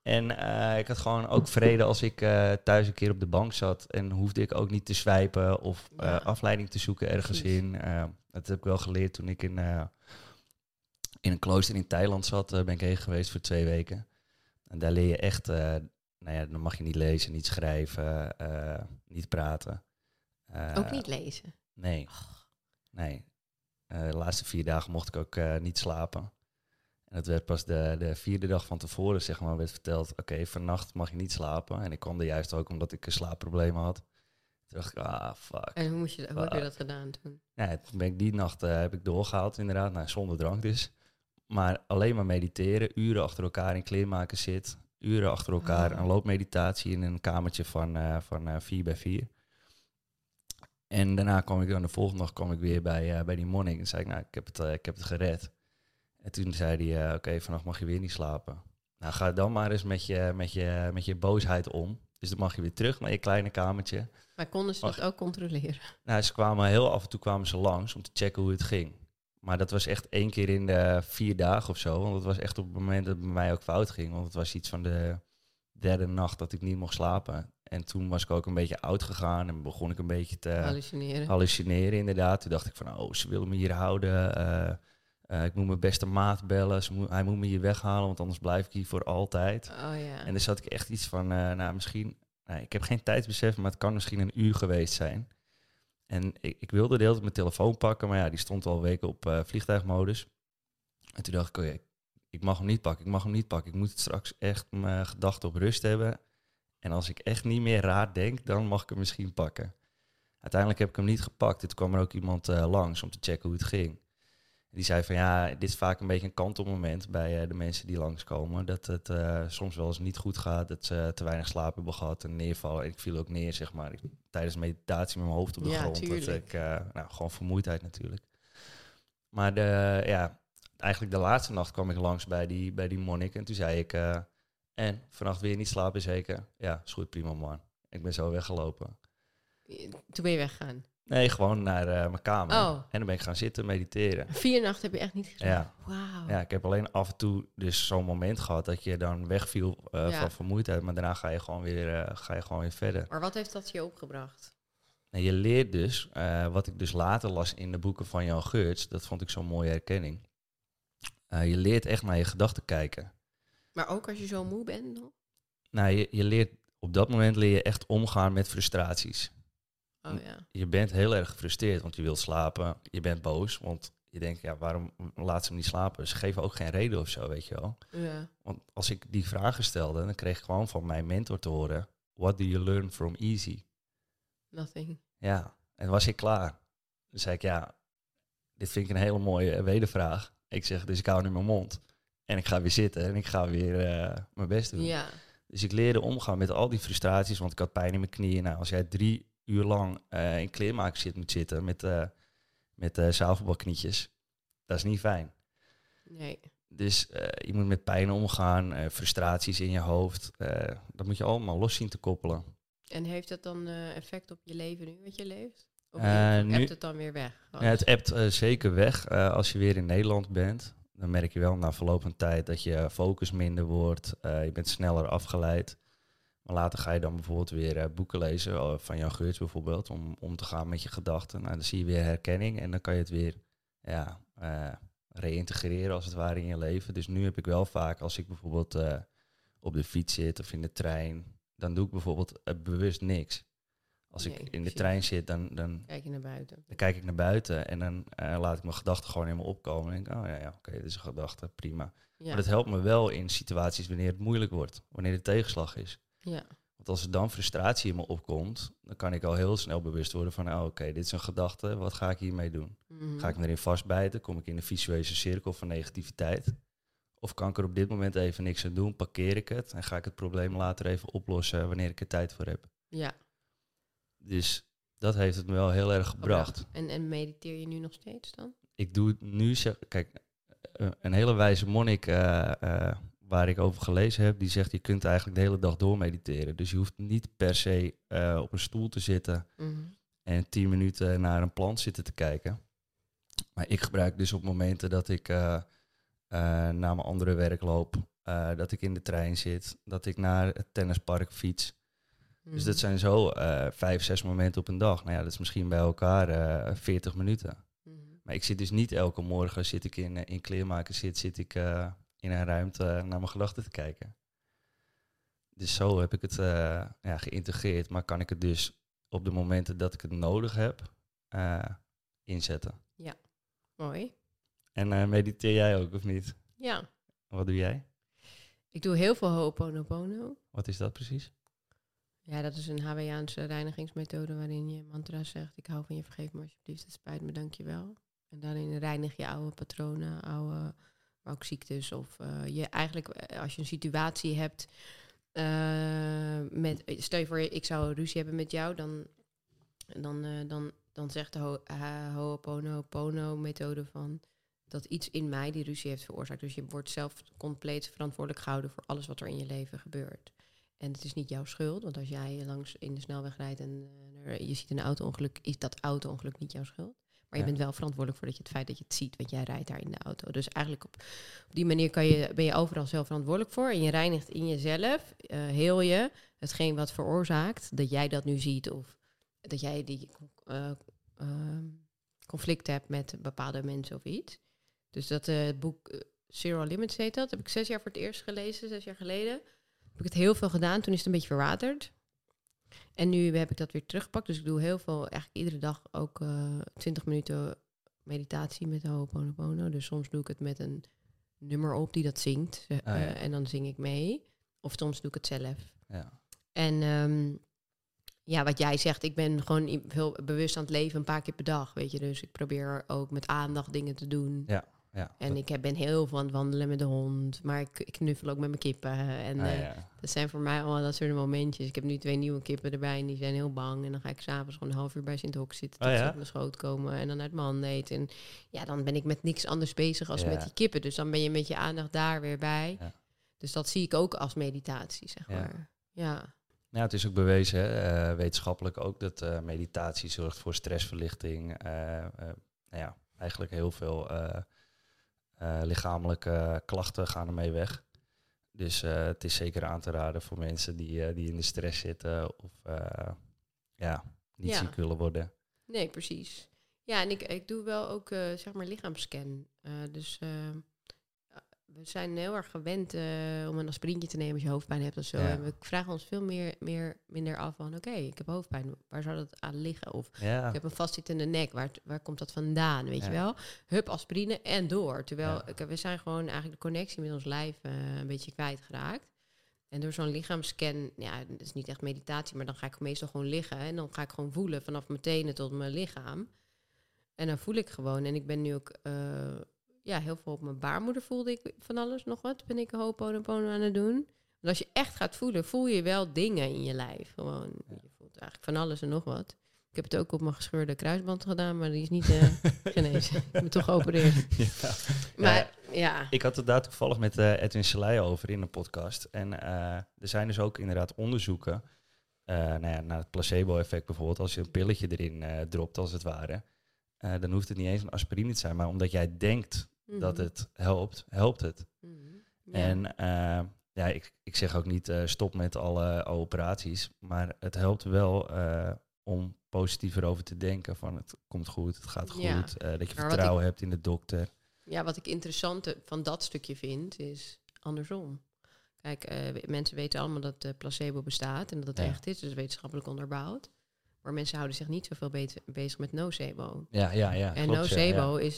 En eh, ik had gewoon ook vrede als ik eh, thuis een keer op de bank zat. En hoefde ik ook niet te swijpen of Ja. afleiding te zoeken ergens Precies. in. Dat heb ik wel geleerd toen ik in, in een klooster in Thailand zat. ben ik heen geweest voor twee weken. En daar leer je echt, nou ja, dan mag je niet lezen, niet schrijven, eh, niet praten. Eh, Ook niet lezen. Nee. Nee. Eh, de laatste vier dagen mocht ik ook niet slapen. En het werd pas de, de vierde dag van tevoren, zeg maar, werd verteld... oké, vannacht mag je niet slapen. En ik kwam er juist ook omdat ik een slaapprobleem had. Toen dacht ik, ah, fuck. En hoe, moest je, hoe heb je Fuck. dat gedaan toen? Ja, toen ben ik die nacht heb ik doorgehaald inderdaad. Nou, zonder drank dus. Maar alleen maar mediteren. Uren achter elkaar in kleermaken zit. Uren achter elkaar Oh. een loopmeditatie in een kamertje van, eh van eh 4 bij 4. En daarna kwam ik dan de volgende dag kwam ik weer bij, eh, bij die monnik. En zei ik, nou, ik heb het, eh, ik heb het gered. En toen zei hij, eh, oké, vannacht mag je weer niet slapen. Nou, ga dan maar eens met je, met, je, met je boosheid om. Dus dan mag je weer terug naar je kleine kamertje. Maar konden ze dat ook controleren? Nou, ze kwamen heel af en toe kwamen ze langs om te checken hoe het ging. Maar dat was echt één keer in de vier dagen of zo. Want het was echt op het moment dat het bij mij ook fout ging. Want het was iets van de derde nacht dat ik niet mocht slapen. En toen was ik ook een beetje oud gegaan en begon ik een beetje te Hallucineren. hallucineren inderdaad. Toen dacht ik van, oh, ze willen me hier houden. eh, eh, ik moet mijn beste maat bellen. Moet, hij moet me hier weghalen, want anders blijf ik hier voor altijd. Oh ja. En dan zat ik echt iets van, eh, nou misschien, nou, ik heb geen tijdsbesef, maar het kan misschien een uur geweest zijn. En ik, ik wilde de hele tijd mijn telefoon pakken, maar ja, die stond al weken op eh, vliegtuigmodus. En toen dacht ik, oh ik mag hem niet pakken, ik mag hem niet pakken. Ik moet straks echt mijn gedachten op rust hebben. En als ik echt niet meer raar denk, dan mag ik hem misschien pakken. Uiteindelijk heb ik hem niet gepakt. Toen kwam er ook iemand eh, langs om te checken hoe het ging. Die zei van ja, dit is vaak een beetje een kantelmoment bij eh, de mensen die langskomen. Dat het soms wel eens niet goed gaat, dat ze te weinig slaap hebben gehad en neervallen. Ik viel ook neer, zeg maar, tijdens meditatie met mijn hoofd op de Ja, grond. Dat tuurlijk. ik, eh, nou, gewoon vermoeidheid natuurlijk. Maar de, ja, eigenlijk de laatste nacht kwam ik langs bij die, bij die monnik en toen zei ik, eh, en vannacht weer niet slapen zeker? Ja, is goed, prima man. Ik ben zo weggelopen. Toen ben je weggegaan. Nee, gewoon naar eh, mijn kamer. Oh. En dan ben ik gaan zitten mediteren. Vier nachten heb je echt niet geslapen. Ja. Ja, ik heb alleen af en toe dus zo'n moment gehad dat je dan wegviel eh, Ja. van vermoeidheid. Maar daarna ga je gewoon weer, eh, ga je gewoon weer verder. Maar wat heeft dat je opgebracht? En je leert dus, wat ik dus later las in de boeken van Jan Geurts, dat vond ik zo'n mooie herkenning. Je leert echt naar je gedachten kijken. Maar ook als je zo moe bent? Nou, je, je leert, op dat moment leer je echt omgaan met frustraties. Oh ja. Je bent heel erg gefrustreerd, want je wilt slapen. Je bent boos, want je denkt, ja, waarom laat ze hem niet slapen? Ze geven ook geen reden of zo, weet je wel. Ja. Want als ik die vragen stelde, dan kreeg ik gewoon van mijn mentor te horen: What do you learn from easy? Nothing. Ja, en was ik klaar. Dan zei ik: Ja, dit vind ik een hele mooie wedervraag. Ik zeg, dus ik hou nu mijn mond. En ik ga weer zitten en ik ga weer eh, mijn best doen. Ja, Dus ik leerde omgaan met al die frustraties, want ik had pijn in mijn knieën. Nou, als jij drie uur lang eh, in kleermaker zit moet zitten met, eh met eh zaalvoetbalknietjes, dat is niet fijn. nee. Dus je moet met pijn omgaan, frustraties in je hoofd. dat moet je allemaal los zien te koppelen. En heeft dat dan effect op je leven nu wat je leeft? Of hebt nu- het dan weer weg? Ja, het appt zeker weg als je weer in Nederland bent. Dan merk je wel na verloop van tijd dat je focus minder wordt. je bent sneller afgeleid. Maar later ga je dan bijvoorbeeld weer eh, boeken lezen eh, van Jan Geurts bijvoorbeeld. Om om te gaan met je gedachten. Nou, dan zie je weer herkenning en dan kan je het weer ja, eh, reïntegreren als het ware in je leven. Dus nu heb ik wel vaak als ik bijvoorbeeld op de fiets zit of in de trein. Dan doe ik bijvoorbeeld bewust niks. Als Nee, ik in de trein zit, dan, dan Kijk je naar buiten. dan kijk ik naar buiten en dan laat ik mijn gedachten gewoon me opkomen. En denk, oh ja, ja oké, dit is een gedachte, prima. Ja, Maar dat helpt me wel in situaties wanneer het moeilijk wordt, wanneer er tegenslag is. Ja. Want als er dan frustratie in me opkomt, dan kan ik al heel snel bewust worden van, oh, oké, dit is een gedachte, wat ga ik hiermee doen? Mhm. Ga ik me erin vastbijten? Kom ik in de visuele cirkel van negativiteit? Of kan ik er op dit moment even niks aan doen? Parkeer ik het en ga ik het probleem later even oplossen wanneer ik er tijd voor heb? Ja, Dus dat heeft het me wel heel erg gebracht. En, en mediteer je nu nog steeds dan? ik doe het nu, zeg, kijk, eh, een hele wijze monnik eh, waar ik over gelezen heb, die zegt je kunt eigenlijk de hele dag door mediteren. Dus je hoeft niet per se eh, op een stoel te zitten Mhm. en tien minuten naar een plant zitten te kijken. Maar ik gebruik dus op momenten dat ik eh, eh, naar mijn andere werk loop, dat ik in de trein zit, dat ik naar het tennispark fiets. Dus dat Mhm. zijn zo vijf, zes momenten op een dag. Nou ja, dat is misschien bij elkaar 40 minuten. Mhm. Maar ik zit dus niet elke morgen zit ik in, in kleermaken zit, zit ik in een ruimte naar mijn gedachten te kijken. Dus zo heb ik het eh, ja, geïntegreerd, maar kan ik het dus op de momenten dat ik het nodig heb eh, inzetten. Mooi. En eh, mediteer jij ook of niet? Ja. Wat doe jij? Ik doe heel veel Ho'oponopono. Wat is dat precies? Ja, dat is een Hawaiiaanse reinigingsmethode waarin je mantra zegt. Ik hou van je, vergeef me alsjeblieft, het spijt me, dank je wel. En daarin reinig je oude patronen, oude, ook ziektes. Of eh, je eigenlijk, eh, als je een situatie hebt eh, met, stel je voor, ik zou ruzie hebben met jou, dan, dan, dan, dan zegt de Ho- Ho'oponopono-methode van dat iets in mij die ruzie heeft veroorzaakt. Dus je wordt zelf compleet verantwoordelijk gehouden voor alles wat er in je leven gebeurt. En het is niet jouw schuld, want als jij langs in de snelweg rijdt en je ziet een auto-ongeluk, is dat auto-ongeluk niet jouw schuld. Maar je bent wel verantwoordelijk voor dat je het feit dat je het ziet, want jij rijdt daar in de auto. Dus eigenlijk op, op die manier kan je, ben je overal zelf verantwoordelijk voor. En je reinigt in jezelf, eh, heel je, hetgeen wat veroorzaakt dat jij dat nu ziet. Of dat jij die ehm, conflict hebt met bepaalde mensen of iets. Dus dat eh, het boek Zero Limits heet dat. Heb ik zes jaar voor het eerst gelezen, zes jaar geleden. Heb ik het heel veel gedaan. Toen is het een beetje verwaterd. En nu heb ik dat weer teruggepakt. Dus ik doe heel veel, eigenlijk iedere dag ook eh 20 minuten meditatie met Ho'oponopono. Dus soms doe ik het met een nummer op die dat zingt. eh, Ah, ja. eh, en dan zing ik mee. Of soms doe ik het zelf. Ja. En ehm, ja, wat jij zegt, ik ben gewoon veel bewust aan het leven een paar keer per dag, weet je. Dus ik probeer ook met aandacht dingen te doen. Ja, En dat- ik ben heel aan het wandelen met de hond. Maar ik, ik knuffel ook met mijn kippen. En ah, eh, ja. dat zijn voor mij allemaal dat soort momentjes. Ik heb nu twee nieuwe kippen erbij en die zijn heel bang. En dan ga ik s'avonds gewoon een half uur bij Sint Hok zitten tot Oh, ze ja? op mijn schoot komen. En dan uit mijn handen eten. En ja, dan ben ik met niks anders bezig als Ja. met die kippen. Dus dan ben je met je aandacht daar weer bij. Ja. Dus dat zie ik ook als meditatie, zeg Ja. maar. Ja, Nou, het is ook bewezen, hè, eh, wetenschappelijk ook, dat eh, meditatie zorgt voor stressverlichting. nou ja, eigenlijk heel veel lichamelijke klachten gaan ermee weg. Dus eh, het is zeker aan te raden voor mensen die, eh, die in de stress zitten of eh, ja, niet Ja. ziek willen worden. nee, precies. Ja, en ik, ik doe wel ook, eh, zeg maar, lichaamscan. Eh, dus eh, we zijn heel erg gewend eh, om een aspirintje te nemen als je hoofdpijn hebt of zo. Ja. En we vragen ons veel meer, meer, minder af van, oké, ik heb hoofdpijn. Waar zou dat aan liggen? Of Ja, ik heb een vastzittende nek. Waar, waar komt dat vandaan? Weet Ja. je wel? Hup, aspirine en door. Terwijl we zijn gewoon eigenlijk de connectie met ons lijf eh, een beetje kwijtgeraakt. En door zo'n lichaamscan, ja, dat is niet echt meditatie, maar dan ga ik meestal gewoon liggen. En dan ga ik gewoon voelen vanaf mijn tenen tot mijn lichaam. En dan voel ik gewoon. En ik ben nu ook eh, ja, heel veel op mijn baarmoeder voelde ik van alles nog wat. Ben ik een hoponopono aan het doen. En als je echt gaat voelen, voel je wel dingen in je lijf. Gewoon, je voelt eigenlijk van alles en nog wat. Ik heb het ook op mijn gescheurde kruisband gedaan, maar die is niet uh, genezen. ik ben toch geopereerd. Ja. Maar ja. Ik had het daar toevallig met uh, Edwin Selei over in een podcast. En uh, er zijn dus ook inderdaad onderzoeken nou ja, naar het placebo-effect bijvoorbeeld. Als je een pilletje erin dropt, als het ware, dan hoeft het niet eens een aspirine te zijn. Maar omdat jij denkt dat mhm. het helpt, helpt het. Ja. En ja, ik, ik zeg ook niet stop met alle operaties, maar het helpt wel om positiever over te denken. Van het komt goed, het gaat goed. Dat je vertrouwen hebt in de dokter. Ja, wat ik interessant van dat stukje vind, is andersom. Kijk, mensen weten allemaal dat placebo bestaat en dat het echt is, dus wetenschappelijk onderbouwd. Maar mensen houden zich niet zoveel be bezig met nocebo. Ja, ja, ja. En nocebo is,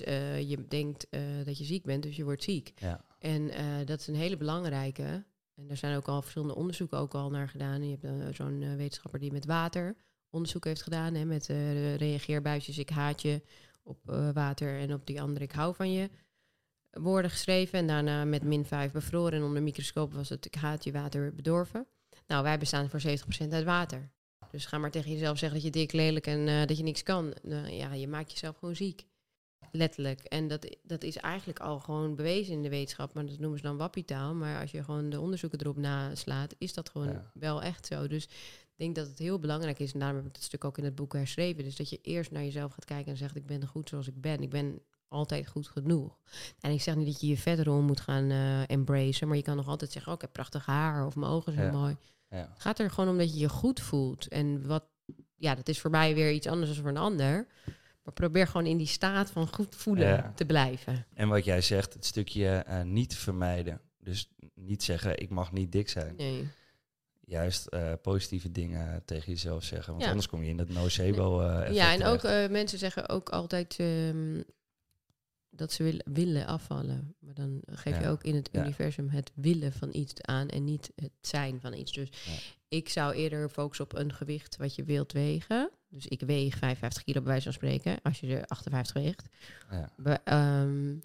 je denkt dat je ziek bent, dus je wordt ziek. Ja. En dat is een hele belangrijke. En daar zijn ook al verschillende onderzoeken ook al naar gedaan. Je hebt zo'n wetenschapper die met water onderzoek heeft gedaan hè, met reageerbuisjes ik haat je op water en op die andere ik hou van je woorden geschreven. En daarna met min 5 bevroren en onder microscoop was het ik haat je water bedorven. Nou, wij bestaan voor 70% uit water. Dus ga maar tegen jezelf zeggen dat je dik, lelijk en uh, dat je niks kan. Nou, ja, je maakt jezelf gewoon ziek. Letterlijk. En dat, dat is eigenlijk al gewoon bewezen in de wetenschap. Maar dat noemen ze dan wappitaal. Maar als je gewoon de onderzoeken erop naslaat, is dat gewoon ja. wel echt zo. Dus denk dat het heel belangrijk is, en daarom heb ik het stuk ook in het boek herschreven, dus dat je eerst naar jezelf gaat kijken en zegt, ik ben goed zoals ik ben. Ik ben altijd goed genoeg. En ik zeg niet dat je je vetrol moet gaan uh, embracen, maar je kan nog altijd zeggen, oh, ik heb prachtig haar of mijn ogen zijn mooi. Ja. Het gaat er gewoon om dat je je goed voelt. En wat, ja, dat is voor mij weer iets anders dan voor een ander. Maar probeer gewoon in die staat van goed voelen te blijven. En wat jij zegt, het stukje uh, niet vermijden. Dus niet zeggen, ik mag niet dik zijn. Nee juist uh, positieve dingen tegen jezelf zeggen. Want anders kom je in dat nocebo uh, Ja, en ook mensen zeggen ook altijd um, dat ze willen, willen afvallen. Maar dan geef je ook in het universum het willen van iets aan en niet het zijn van iets. Dus ik zou eerder focussen op een gewicht wat je wilt wegen. Dus ik weeg 55 kilo bij wijze van spreken, als je er 58 weegt. Um,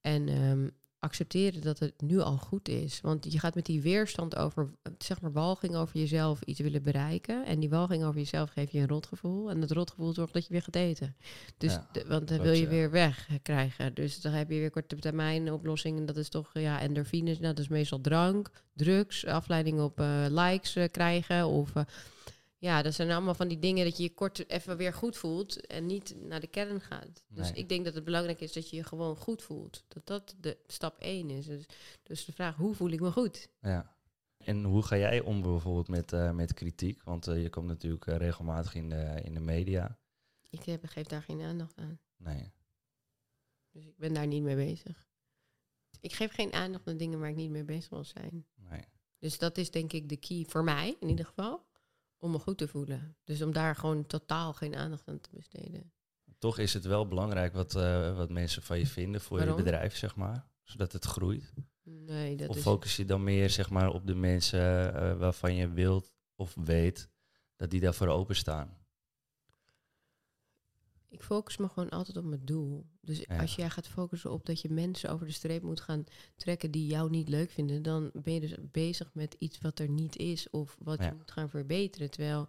en um, accepteren dat het nu al goed is. Want je gaat met die weerstand over, zeg maar, walging over jezelf iets willen bereiken. En die walging over jezelf geeft je een rotgevoel. En dat rotgevoel zorgt dat je weer gaat eten. Dus, want dan wil je weer weg krijgen. Dus dan heb je weer korte termijn oplossingen. Dat is toch, ja, endorfines. Nou, dat is meestal drank, drugs, afleiding op uh, likes uh, krijgen. Of uh, ja, dat zijn allemaal van die dingen dat je je kort even weer goed voelt en niet naar de kern gaat. Dus ik denk dat het belangrijk is dat je je gewoon goed voelt. Dat dat de stap één is. Dus, dus de vraag, hoe voel ik me goed? Ja. En hoe ga jij om bijvoorbeeld met, uh, met kritiek? Want uh, je komt natuurlijk uh, regelmatig in de, in de media. Ik heb, geef daar geen aandacht aan. Nee. Dus ik ben daar niet mee bezig. Ik geef geen aandacht aan dingen waar ik niet mee bezig wil zijn. Nee. Dus dat is denk ik de key voor mij in ieder geval om me goed te voelen. Dus om daar gewoon totaal geen aandacht aan te besteden. Toch is het wel belangrijk wat, uh, wat mensen van je vinden voor je bedrijf, zeg maar. Zodat het groeit. Nee, dat of is... focus je dan meer zeg maar, op de mensen uh, waarvan je wilt of weet dat die daarvoor openstaan? Ik focus me gewoon altijd op mijn doel. Dus als jij gaat focussen op dat je mensen over de streep moet gaan trekken die jou niet leuk vinden, dan ben je dus bezig met iets wat er niet is of wat je moet gaan verbeteren. Terwijl,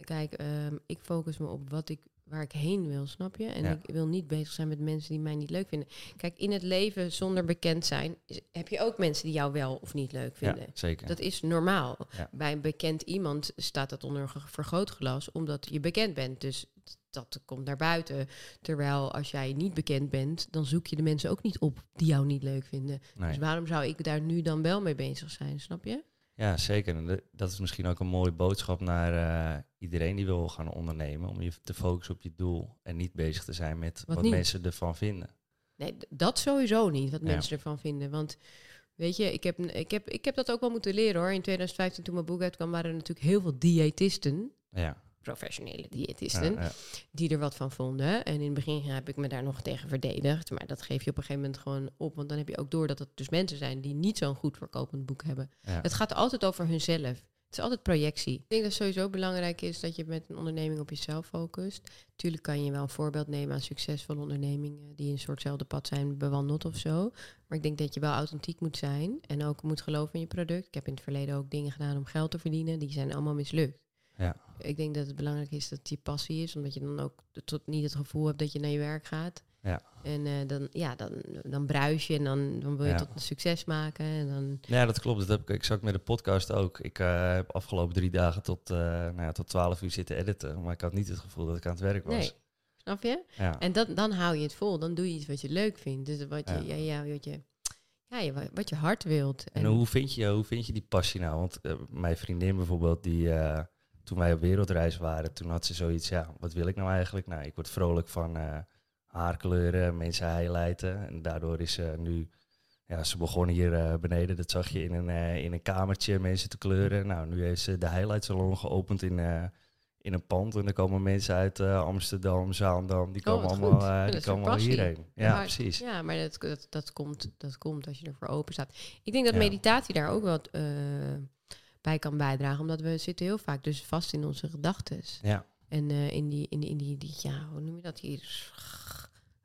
kijk, um, ik focus me op wat ik waar ik heen wil, snap je? En ik wil niet bezig zijn met mensen die mij niet leuk vinden. Kijk, in het leven zonder bekend zijn heb je ook mensen die jou wel of niet leuk vinden. Ja, zeker. Dat is normaal. Bij een bekend iemand staat dat onder een vergrootglas, omdat je bekend bent. Dus dat komt naar buiten. Terwijl als jij niet bekend bent, dan zoek je de mensen ook niet op die jou niet leuk vinden. Dus waarom zou ik daar nu dan wel mee bezig zijn, snap je? Ja, zeker. En dat is misschien ook een mooie boodschap naar uh, iedereen die wil gaan ondernemen. Om je te focussen op je doel en niet bezig te zijn met wat, wat mensen ervan vinden. Nee, dat sowieso niet, wat mensen ervan vinden. Want weet je, ik heb, ik, heb, ik heb dat ook wel moeten leren hoor. In 2015 toen mijn boek uitkwam waren er natuurlijk heel veel diëtisten. Ja professionele diëtisten, die er wat van vonden. En in het begin heb ik me daar nog tegen verdedigd. Maar dat geef je op een gegeven moment gewoon op. Want dan heb je ook door dat het dus mensen zijn die niet zo'n goed verkopend boek hebben. Het gaat altijd over hunzelf. Het is altijd projectie. Ik denk dat het sowieso belangrijk is dat je met een onderneming op jezelf focust. Tuurlijk kan je wel een voorbeeld nemen aan succesvolle ondernemingen die een soortzelfde pad zijn bewandeld of zo. Maar ik denk dat je wel authentiek moet zijn en ook moet geloven in je product. Ik heb in het verleden ook dingen gedaan om geld te verdienen. Die zijn allemaal mislukt. Ja. Ik denk dat het belangrijk is dat je passie is, omdat je dan ook tot niet het gevoel hebt dat je naar je werk gaat. Ja. En eh, dan, ja, dan, dan bruis je en dan, dan wil je Ja. tot een succes maken. En dan, Ja, dat klopt. Dat heb ik exact met de podcast ook. Ik eh, heb afgelopen drie dagen tot, eh nou ja, tot 12 uur zitten editen. Maar ik had niet het gevoel dat ik aan het werk was. Nee. snap je? Ja. En dat, dan hou je het vol. Dan doe je iets wat je leuk vindt. Dus wat je, Ja. ja. Wat je, ja, wat je hart wilt. En hoe vind, je, hoe vind je die passie nou? Want mijn vriendin bijvoorbeeld, die, toen wij op wereldreis waren, toen had ze zoiets, ja, wat wil ik nou eigenlijk? Nou, ik word vrolijk van eh, haarkleuren, mensen highlighten. En daardoor is ze nu, ja, ze begonnen hier eh, beneden, dat zag je in een, eh, in een kamertje, mensen te kleuren. Nou, nu heeft ze de highlight salon geopend in, in een pand. En er komen mensen uit Amsterdam, Zaandam, die Oh, komen allemaal, die komen allemaal hierheen. Ja, Ja, precies. Ja, maar dat, dat, dat, komt, dat komt als je ervoor open staat. Ik denk dat Ja. meditatie daar ook wel bij kan bijdragen. Omdat we zitten heel vaak dus vast in onze gedachten. Ja, En eh, in, die, in, die, in die, die, ja, hoe noem je dat hier?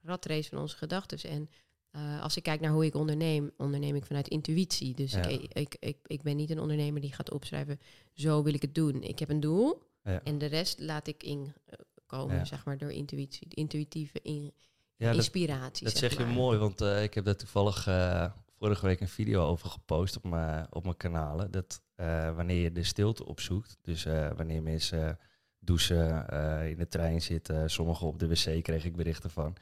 Ratrace van onze gedachten. En eh, als ik kijk naar hoe ik onderneem, onderneem ik vanuit intuïtie. Dus Ja. ik, ik, ik, ik ben niet een ondernemer die gaat opschrijven, zo wil ik het doen. Ik heb een doel Ja. en de rest laat ik inkomen, Ja. zeg maar, door intuïtie, intuïtieve in, ja dat, inspiratie. Dat zeg je maar. mooi, want eh, ik heb daar toevallig eh, vorige week een video over gepost op mijn op mijn kanalen. Dat eh, wanneer je de stilte opzoekt, dus eh, wanneer mensen douchen, eh, in de trein zitten, sommigen op de wc kreeg ik berichten van.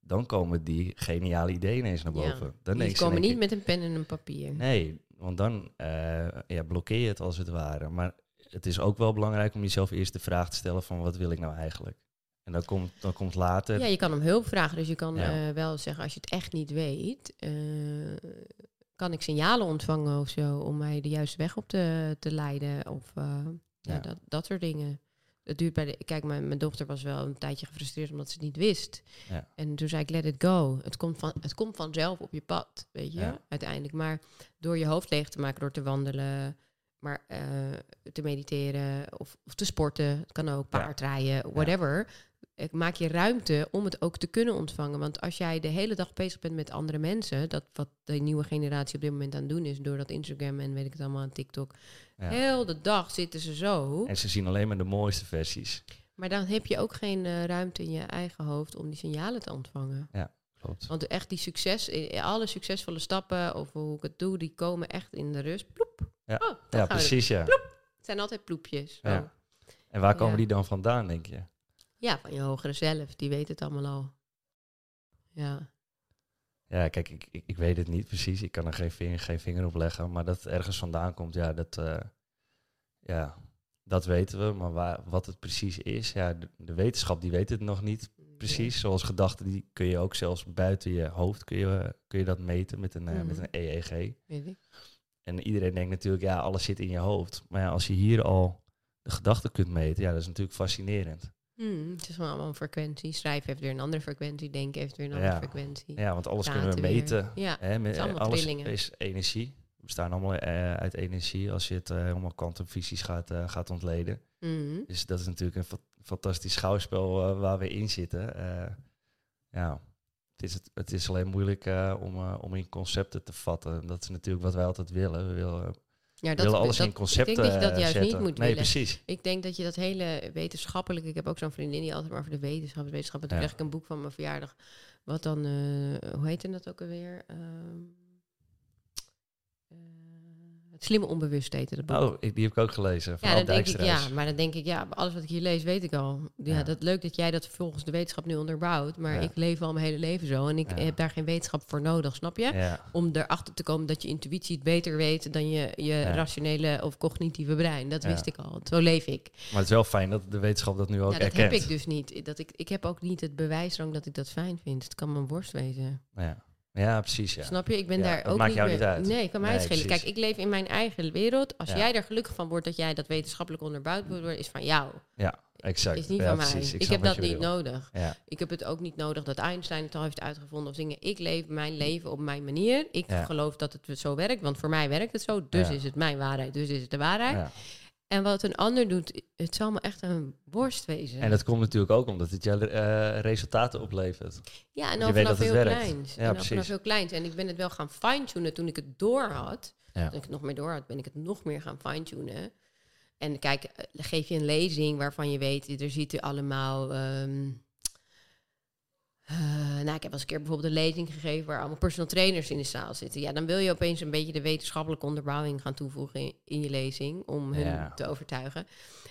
Dan komen die geniale ideeën ineens naar Ja, boven. Dan Die komen niet met een pen en een papier. Nee, want dan ja, blokkeer je het als het ware. Maar het is ook wel belangrijk om jezelf eerst de vraag te stellen van wat wil ik nou eigenlijk? En dan komt, dan komt later... Ja, je kan om hulp vragen. Dus je kan Ja. eh, wel zeggen, als je het echt niet weet, eh, kan ik signalen ontvangen of zo om mij de juiste weg op te, te leiden. Of eh, ja. Ja. dat, dat soort dingen. Het duurt bij de. Kijk, mijn, mijn dochter was wel een tijdje gefrustreerd omdat ze het niet wist. Ja. En toen zei ik, let it go. Het komt, van, het komt vanzelf op je pad, weet je, Ja. uiteindelijk. Maar door je hoofd leeg te maken, door te wandelen, maar te mediteren of, of te sporten, het kan ook Ja. paardrijden, whatever. eh, Maak je ruimte om het ook te kunnen ontvangen. Want als jij de hele dag bezig bent met andere mensen, dat wat de nieuwe generatie op dit moment aan het doen is, door dat Instagram en weet ik het allemaal TikTok. Ja. Heel de dag zitten ze zo. En ze zien alleen maar de mooiste versies. Maar dan heb je ook geen eh, ruimte in je eigen hoofd om die signalen te ontvangen. Klopt. Want echt die succes, eh, alle succesvolle stappen of hoe ik het doe, die komen echt in de rust. Ploep. Ja. Oh, Ja, precies, ja. Het zijn altijd ploepjes. Ja. Oh. En waar komen Ja. die dan vandaan, denk je? Ja, van je hogere zelf. Die weet het allemaal al. Ja. Ja, kijk, ik, ik, ik weet het niet precies. Ik kan er geen vinger, geen vinger op leggen. Maar dat het ergens vandaan komt, ja, dat, eh, ja, dat weten we. Maar waar, wat het precies is, ja, de, de wetenschap die weet het nog niet precies. Zoals gedachten, die kun je ook zelfs buiten je hoofd kun je, kun je dat meten met een, eh, met Mhm. een EEG. Weet ik. En iedereen denkt natuurlijk, ja, alles zit in je hoofd. Maar ja, als je hier al de gedachten kunt meten, ja, dat is natuurlijk fascinerend. Hmm, het is wel allemaal een frequentie. Schrijven heeft weer een andere frequentie. Denken heeft weer een andere Ja. frequentie. Ja, want alles kunnen we weer. meten. Ja. Hè, met, het is allemaal alles trillingen. is energie. We bestaan allemaal eh, uit energie als je het eh, helemaal kwantumfysisch gaat, eh, gaat ontleden. Mhm. Dus dat is natuurlijk een fa- fantastisch schouwspel waar we in zitten. Ja, het is, het, het is alleen moeilijk om, om in concepten te vatten. Dat is natuurlijk wat wij altijd willen. We willen, Ja, willen alles dat- in concepten Ik denk dat je dat juist zetten. niet moet Nee, willen. precies. Ik denk dat je dat hele wetenschappelijke... Ik heb ook zo'n vriendin die altijd maar over de wetenschap... wetenschap en toen Ja. kreeg ik een boek van mijn verjaardag. Wat dan... eh, hoe heette dat ook alweer? Ehm, eh, slimme onbewust heette dat boek. Oh, ik, die heb ik ook gelezen. Van Ja, dan denk ik, Dijksterhuis. ja, maar dan denk ik, ja, alles wat ik hier lees, weet ik al. Ja, Ja. dat leuk dat jij dat volgens de wetenschap nu onderbouwt, maar Ja. ik leef al mijn hele leven zo en ik heb daar geen wetenschap voor nodig, snap je? Ja, Om erachter te komen dat je intuïtie het beter weet dan je, je rationele of cognitieve brein. Dat wist ik al. Zo leef ik. maar het is wel fijn dat de wetenschap dat nu ook ja, dat heb ik dus niet. Dat ik, ik heb ook niet het bewijsdrang dat ik dat fijn vind. Het kan mijn worst wezen. Ja, ja precies. Ja. Snap je? Ik ben Ja, daar ook maakt niet jou niet uit. Nee, kan mij Nee, het schelen. precies. Kijk, ik leef in mijn eigen wereld. Als Ja. jij er gelukkig van wordt dat jij dat wetenschappelijk onderbouwd wordt, is van jou. Exact. Is niet ja, van mij. precies. Ik, heb dat niet nodig. Ja, Ik heb het ook niet nodig dat Einstein het al heeft uitgevonden of dingen. Ik leef mijn leven op mijn manier. Ik Ja. geloof dat het zo werkt, want voor mij werkt het zo. Dus Ja. is het mijn waarheid, dus is het de waarheid. En wat een ander doet, het zal me echt een worst wezen. En dat komt natuurlijk ook omdat het je eh, resultaten oplevert. ja, en weet vanaf heel kleins. Ja, en vanaf heel kleins. En ik ben het wel gaan fine-tunen toen ik het door had. Ja. Toen ik het nog meer door had, ben ik het nog meer gaan fine-tunen. En kijk, eh, geef je een lezing waarvan je weet, er zitten allemaal... ehm, eh, nou, ik heb wel eens een keer bijvoorbeeld een lezing gegeven waar allemaal personal trainers in de zaal zitten. Ja, dan wil je opeens een beetje de wetenschappelijke onderbouwing gaan toevoegen in, in je lezing om hun Ja. te overtuigen.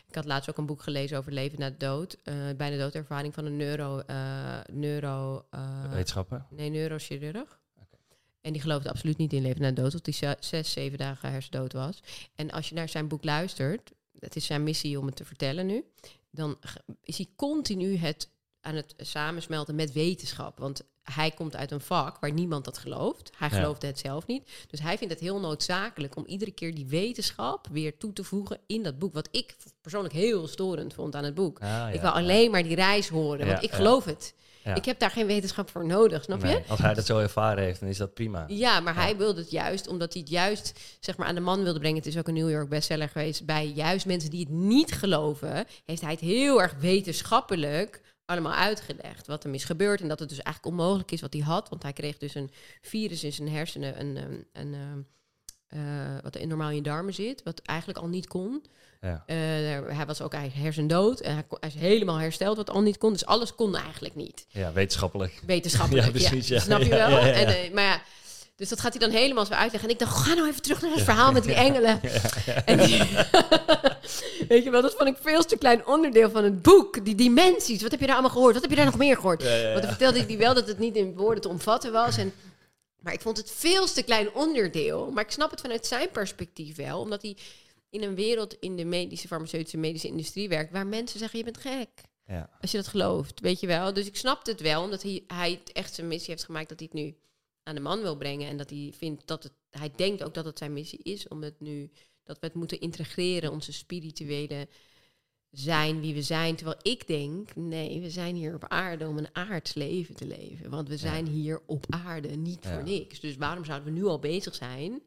Ik had laatst ook een boek gelezen over leven na de dood, eh bijna doodervaring van een neuro, eh, neuro, Wetenschappen. nee, neurochirurg. En die geloofde absoluut niet in leven na de dood, tot hij ze- zes, zeven dagen hersendood was. En als je naar zijn boek luistert, het is zijn missie om het te vertellen nu, dan is hij continu het aan het samensmelten met wetenschap. Want hij komt uit een vak waar niemand dat gelooft. Hij Ja. geloofde het zelf niet. Dus hij vindt het heel noodzakelijk om iedere keer die wetenschap weer toe te voegen in dat boek. Wat ik persoonlijk heel storend vond aan het boek. Ah, ja, ik wil ja. alleen maar die reis horen, want ik geloof het. Ik heb daar geen wetenschap voor nodig, snap je? Als hij dat zo ervaren heeft, dan is dat prima. Ja, maar hij wilde het juist, omdat hij het juist zeg maar, aan de man wilde brengen. Het is ook een New York bestseller geweest. Bij juist mensen die het niet geloven, heeft hij het heel erg wetenschappelijk allemaal uitgelegd. Wat hem is gebeurd en dat het dus eigenlijk onmogelijk is wat hij had. Want hij kreeg dus een virus in zijn hersenen, een, een, een, eh, wat in normaal in je darmen zit, wat eigenlijk al niet kon. Ja. Eh, hij was ook eigenlijk hersendood en hij, kon- hij is helemaal hersteld, wat al niet kon. Dus alles kon eigenlijk niet ja, wetenschappelijk. wetenschappelijk. Ja, precies, ja. Snap je wel? En, eh, maar ja, dus dat gaat hij dan helemaal zo uitleggen. En ik dacht, ga nou even terug naar het verhaal met die engelen. En die- Weet je wel, dat vond ik veel te klein onderdeel van het boek. Die dimensies, wat heb je daar allemaal gehoord? Wat heb je daar nog meer gehoord? Ja, ja, ja. Want dan vertelde ik die wel dat het niet in woorden te omvatten was. En, maar ik vond het veel te klein onderdeel. Maar ik snap het vanuit zijn perspectief wel. Omdat hij in een wereld in de medische, farmaceutische, medische industrie werkt... waar mensen zeggen, je bent gek. Ja. Als je dat gelooft, weet je wel. Dus ik snap het wel, omdat hij, hij het echt zijn missie heeft gemaakt dat hij het nu aan de man wil brengen. En dat hij vindt dat het, hij denkt ook dat het zijn missie is om het nu, dat we het moeten integreren, onze spirituele zijn wie we zijn. Terwijl ik denk, nee, we zijn hier op aarde om een aards leven te leven. Want we zijn hier op aarde niet Ja. voor niks. Dus waarom zouden we nu al bezig zijn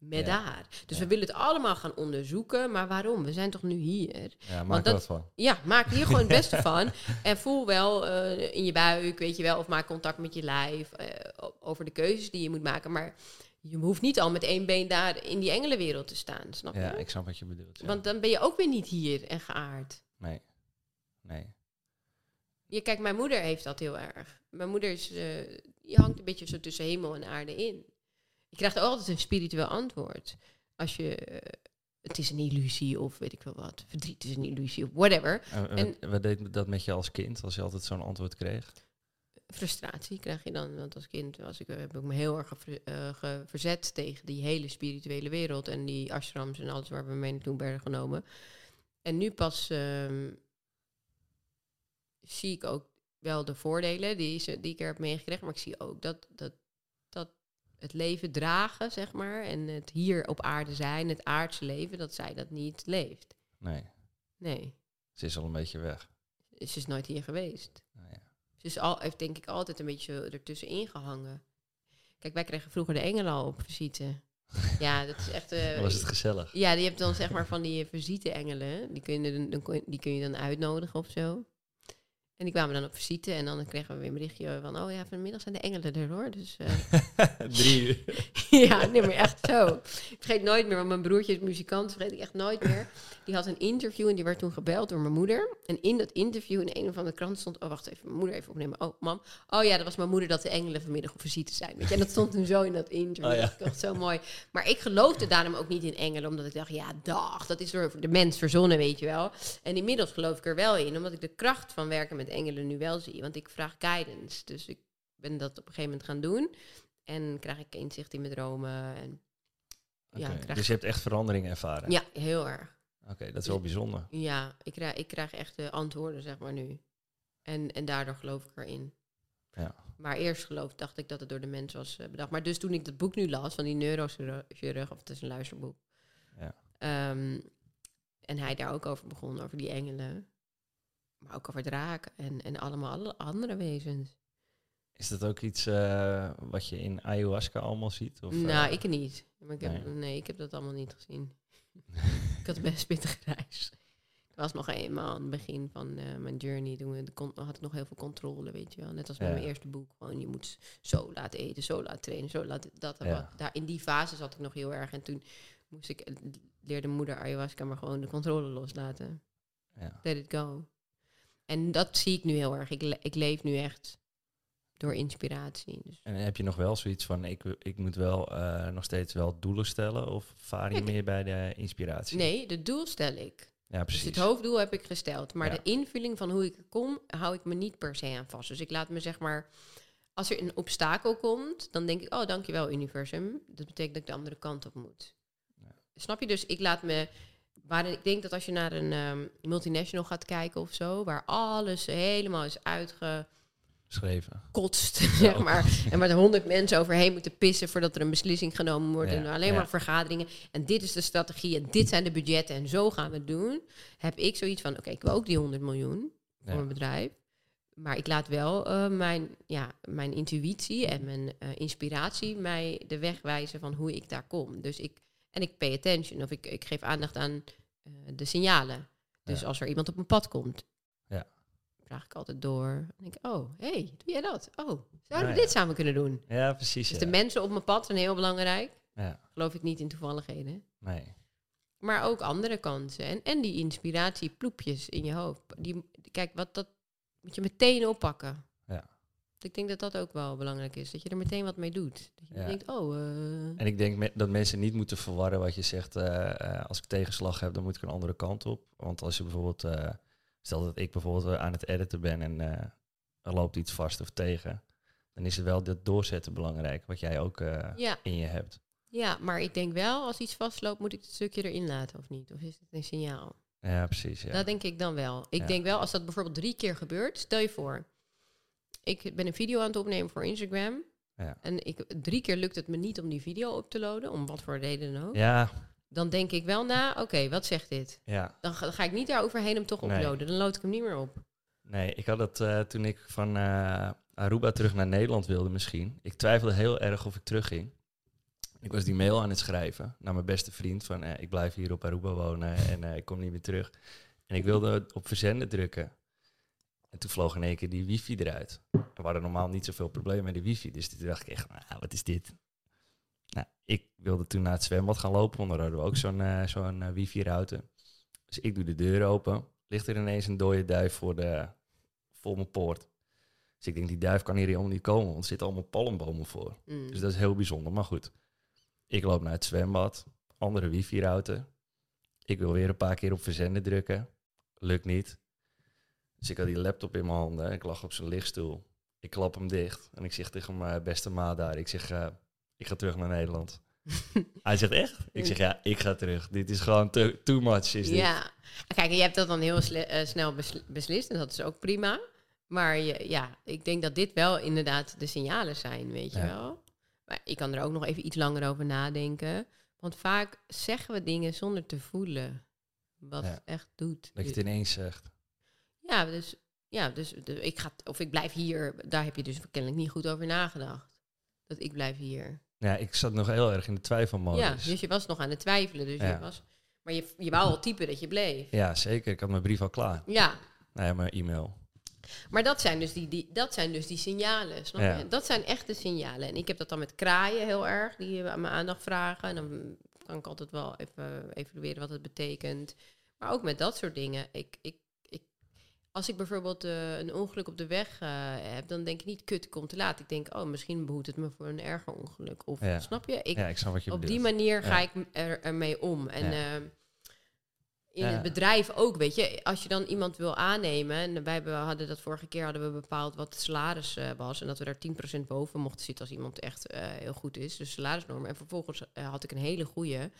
met Ja. daar? Dus Ja. we willen het allemaal gaan onderzoeken, maar waarom? We zijn toch nu hier? Ja, maak er dat- van. Ja, maak hier gewoon het beste van. En voel wel eh, in je buik, weet je wel, of maak contact met je lijf eh, over de keuzes die je moet maken. Maar je hoeft niet al met één been daar in die engelenwereld te staan, snap je? Ja, ik snap wat je bedoelt. ja. Want dan ben je ook weer niet hier en geaard. Nee. Nee. Je, kijk, mijn moeder heeft dat heel erg. Mijn moeder is, eh, die hangt een beetje zo tussen hemel en aarde in. Je krijgt altijd een spiritueel antwoord. Als je, eh, het is een illusie of weet ik wel wat, verdriet is een illusie of whatever. En, En- wat, wat deed dat met je als kind, als je altijd zo'n antwoord kreeg? frustratie krijg je dan. Want als kind was ik, eh, heb ik me heel erg eh, ge- verzet tegen die hele spirituele wereld en die ashrams en alles waar we mee naartoe werden genomen. En nu pas ehm, zie ik ook wel de voordelen die, ze, die ik er heb meegekregen, maar ik zie ook dat, dat het leven dragen, zeg maar, en het hier op aarde zijn, het aardse leven, dat zij dat niet leeft. Nee. Nee, Ze is al een beetje weg. ze is nooit hier geweest. Nou ja. Ze is al, heeft denk ik altijd een beetje zo ertussenin gehangen. Kijk, wij kregen vroeger de engelen al op visite. Ja, dat is echt... Dan was het gezellig. ja, die hebt dan zeg maar van die visite-engelen. Die kun, je dan, die kun je dan uitnodigen of zo. En die kwamen dan op visite en dan kregen we weer een berichtje van... Oh ja, vanmiddag zijn de engelen er hoor. Dus eh, Drie uur. ja, nee, maar echt zo. Ik vergeet nooit meer, want mijn broertje is muzikant, vergeet ik echt nooit meer. Die had een interview en die werd toen gebeld door mijn moeder. En in dat interview in een of andere krant stond... Oh, wacht even, mijn moeder even opnemen. Oh, mam. Oh ja, dat was mijn moeder dat de engelen vanmiddag op visite zijn. Weet je? En dat stond toen zo in dat interview. Oh ja. Dat zo mooi. Maar ik geloofde daarom ook niet in engelen, omdat ik dacht... Ja, dag, dat is door de mens verzonnen, weet je wel. En inmiddels geloof ik er wel in, omdat ik de kracht van werken met engelen nu wel zie. Want ik vraag guidance. Dus ik ben dat op een gegeven moment gaan doen. En krijg ik inzicht in mijn dromen. En ja, Dus je hebt echt verandering ervaren? ja, heel erg. Oké, dat is wel bijzonder. Ja, ik krijg, ik krijg echt de antwoorden, zeg maar nu. En, en daardoor geloof ik erin. Ja. Maar eerst geloof, dacht ik dat het door de mens was eh, bedacht. Maar dus toen ik dat boek nu las van die neurochirurg, of het is een luisterboek. Ja. Ehm, en hij daar ook over begon, over die engelen. Maar ook over draken en, en allemaal alle andere wezens. Is dat ook iets eh, wat je in ayahuasca allemaal ziet? Of, nou, eh, ik niet. Maar ik heb, nee. nee. ik heb dat allemaal niet gezien. ik had best pittige reis. Er was nog eenmaal aan het begin van eh, mijn journey. Toen we had ik nog heel veel controle, weet je wel. Net als Ja. mijn eerste boek. Gewoon, je moet zo laten eten, zo laten trainen, zo laten... Dat, Ja. wat, daar, in die fase zat ik nog heel erg. En toen moest ik, leerde moeder ayahuasca maar gewoon de controle loslaten. Ja. Let it go. En dat zie ik nu heel erg. Ik, le- ik leef nu echt door inspiratie. Dus En heb je nog wel zoiets van, ik, ik moet wel eh, nog steeds wel doelen stellen? Of vaar je Ik- meer bij de inspiratie? nee, het doel stel ik. Ja, Dus precies. het hoofddoel heb ik gesteld. Maar Ja. de invulling van hoe ik er kom, hou ik me niet per se aan vast. Dus ik laat me zeg maar... Als er een obstakel komt, dan denk ik... Oh, dankjewel universum. Dat betekent dat ik de andere kant op moet. Ja. Snap je? Dus ik laat me... Waar ik denk dat als je naar een ehm, multinational gaat kijken of zo... waar alles helemaal is uitge Schreven. kotst, zeg maar. En waar er honderd mensen overheen moeten pissen voordat er een beslissing genomen wordt. Ja, En alleen ja. maar vergaderingen. En dit is de strategie en dit zijn de budgetten en zo gaan we het doen. Heb ik zoiets van, oké, ik wil ook die 100 miljoen voor mijn bedrijf. Maar ik laat wel eh, mijn, ja, mijn intuïtie en mijn eh, inspiratie mij de weg wijzen van hoe ik daar kom. Dus ik, en ik pay attention of ik, ik geef aandacht aan eh, de signalen. Dus Ja. als er iemand op mijn pad komt, Ja. vraag ik altijd door. En denk ik, oh, hey, doe jij dat? Oh, zouden we ja. dit samen kunnen doen? Ja, precies. Dus de mensen op mijn pad zijn heel belangrijk. ja. Geloof ik niet in toevalligheden. Nee. Maar ook andere kansen. En, en die inspiratieploepjes in je hoofd. Die, kijk, wat dat moet je meteen oppakken. Ik denk dat dat ook wel belangrijk is. Dat je er meteen wat mee doet. Dat je Ja. denkt, oh... eh, En ik denk me- dat mensen niet moeten verwarren wat je zegt. eh, eh, als ik tegenslag heb, dan moet ik een andere kant op. Want als je bijvoorbeeld, stel dat ik bijvoorbeeld aan het editen ben en er loopt iets vast of tegen, dan is het wel dat doorzetten belangrijk, wat jij ook ja, in je hebt. ja, maar ik denk wel, als iets vastloopt, moet ik het stukje erin laten of niet? Of is het een signaal? Ja, precies. Ja. Dat denk ik dan wel. Ik denk wel, als dat bijvoorbeeld drie keer gebeurt, stel je voor, ik ben een video aan het opnemen voor Instagram. Ja. En ik, drie keer lukt het me niet om die video op te loaden, om wat voor reden dan ook. ja, Dan denk ik wel na, oké, wat zegt dit? ja. Dan ga, dan ga ik niet daar overheen hem toch Nee. uploaden. Dan load ik hem niet meer op. Nee, ik had het eh, toen ik van eh, Aruba terug naar Nederland wilde misschien. Ik twijfelde heel erg of ik terugging. Ik was die mail aan het schrijven naar mijn beste vriend van eh, ik blijf hier op Aruba wonen en ik kom niet meer terug. En ik wilde op verzenden drukken. En toen vloog in één keer die wifi eruit. Er waren normaal niet zoveel problemen met die wifi. Dus toen dacht ik echt, nou, wat is dit? Nou, ik wilde toen naar het zwembad gaan lopen, want daar hadden we ook zo'n eh, zo'n eh, wifi-router. Dus ik doe de deur open. Ligt er ineens een dode duif voor, de, voor mijn poort. Dus ik denk, die duif kan hier helemaal niet komen, want er zitten allemaal palmbomen voor. Mm. Dus dat is heel bijzonder, maar goed. Ik loop naar het zwembad, andere wifi-router. Ik wil weer een paar keer op verzenden drukken. Lukt niet. Dus ik had die laptop in mijn handen. Ik lag op zijn lichtstoel. Ik klap hem dicht. En ik zeg tegen mijn beste maat daar. Ik zeg, eh, ik ga terug naar Nederland. Hij zegt, echt? Ik zeg, ja, ik ga terug. Dit is gewoon too much. Is dit. Ja, kijk, je hebt dat dan heel eh, snel besl- beslist en dat is ook prima. Maar je, ja, ik denk dat dit wel inderdaad de signalen zijn, weet je Ja. wel. Maar ik kan er ook nog even iets langer over nadenken. Want vaak zeggen we dingen zonder te voelen wat Ja. het echt doet. Dat je het ineens zegt. Ja, dus, ja, dus ik ga, of ik blijf hier, daar heb je dus kennelijk niet goed over nagedacht. Dat ik blijf hier. Ja, ik zat nog heel erg in de twijfelmodus. Ja, dus je was nog aan het twijfelen. Dus je Ja. was, maar je, je wou al typen dat je bleef. Ja, zeker. Ik had mijn brief al klaar. Ja, Nou ja, mijn e-mail. Maar dat zijn dus die, die, dat zijn dus die signalen, snap Ja. je? Dat zijn echte signalen. En ik heb dat dan met kraaien heel erg, die aan mijn aandacht vragen. En dan kan ik altijd wel even evalueren wat het betekent. Maar ook met dat soort dingen. Ik, ik, als ik bijvoorbeeld eh, een ongeluk op de weg eh, heb, dan denk ik niet, kut, ik kom te laat. Ik denk, oh, misschien behoedt het me voor een erger ongeluk. Of, Ja. snap je? Ik, ja, ik snap wat je op bedoelt. die manier ga ik er, ermee om. En ehm, in het bedrijf ook, weet je, als je dan iemand wil aannemen, en wij hadden dat vorige keer hadden we bepaald wat het salaris eh, was en dat we daar 10% boven mochten zitten als iemand echt heel goed is, dus salarisnorm. En vervolgens had ik een hele goede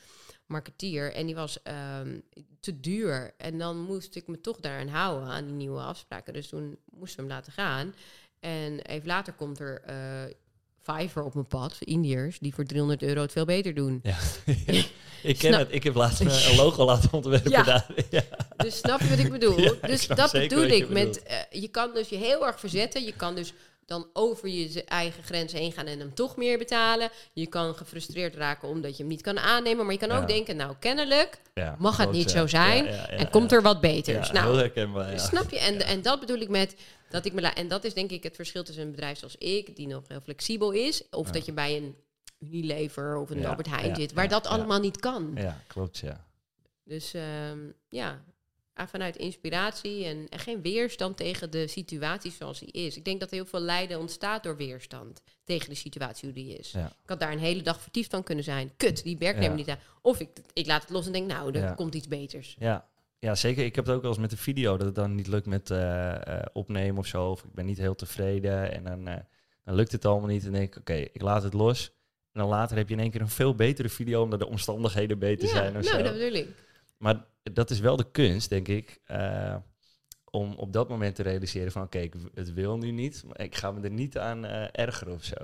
marketeer en die was ehm, te duur en dan moest ik me toch daaraan houden aan die nieuwe afspraken. Dus toen moesten we hem laten gaan. En even later komt er eh Fiverr op mijn pad, Indiërs, die voor 300 euro het veel beter doen. Ja. ik ken het. Ik heb laatst een logo laten ontwerpen Ja. daar. Ja. Dus snap je wat ik bedoel? Dus dat bedoel je ik met, eh, je kan dus je heel erg verzetten. Je kan dus dan over je eigen grenzen heen gaan en hem toch meer betalen. Je kan gefrustreerd raken omdat je hem niet kan aannemen. Maar je kan Ja. ook denken, nou kennelijk Ja, mag het niet zo zijn. Ja, en komt er wat beters. Nou. Snap je? En, en dat bedoel ik met dat ik me la- en dat is denk ik het verschil tussen een bedrijf zoals ik, die nog heel flexibel is, of dat je bij een Unilever of een Ja, Albert Heijn zit, waar dat allemaal niet kan. Ja, klopt, ja. Dus ehm, ja, vanuit inspiratie en, en geen weerstand tegen de situatie zoals die is. Ik denk dat er heel veel lijden ontstaat door weerstand tegen de situatie hoe die is. Ja. Ik had daar een hele dag vertiefd van kunnen zijn. Kut, die werknemer Ja. niet aan. Of ik, ik laat het los en denk, nou, er Ja. komt iets beters. Ja. ja, zeker. Ik heb het ook wel eens met de video dat het dan niet lukt met eh, eh, opnemen of zo. Of ik ben niet heel tevreden en dan, eh, dan lukt het allemaal niet. En denk ik, oké, ik laat het los. En dan later heb je in één keer een veel betere video omdat de omstandigheden beter zijn of nou, zo. dat bedoel ik. Maar dat is wel de kunst, denk ik. eh, om op dat moment te realiseren van... oké, het wil nu niet, maar ik ga me er niet aan eh, ergeren of zo.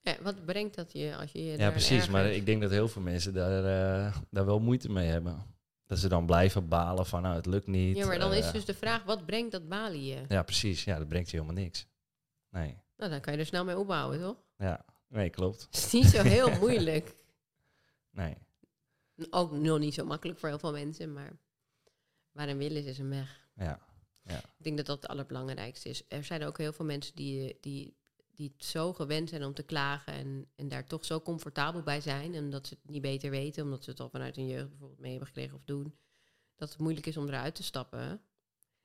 Ja, wat brengt dat je als je je Ja, precies. Maar ik denk dat heel veel mensen daar, eh, daar wel moeite mee hebben. Dat ze dan blijven balen van, nou, het lukt niet. Ja, maar dan is dus de vraag, wat brengt dat balen je? Ja, precies. Ja, dat brengt je helemaal niks. Nee, Nou, dan kan je er snel mee opbouwen, toch? ja. Nee, klopt. Het is niet zo heel moeilijk. Nee. Ook nog niet zo makkelijk voor heel veel mensen, maar waar een wil is, is een weg. Ja. Ik denk dat dat het allerbelangrijkste is. Er zijn ook heel veel mensen die, die, die het zo gewend zijn om te klagen en, en daar toch zo comfortabel bij zijn, omdat ze het niet beter weten, omdat ze het al vanuit hun jeugd bijvoorbeeld mee hebben gekregen of doen, dat het moeilijk is om eruit te stappen.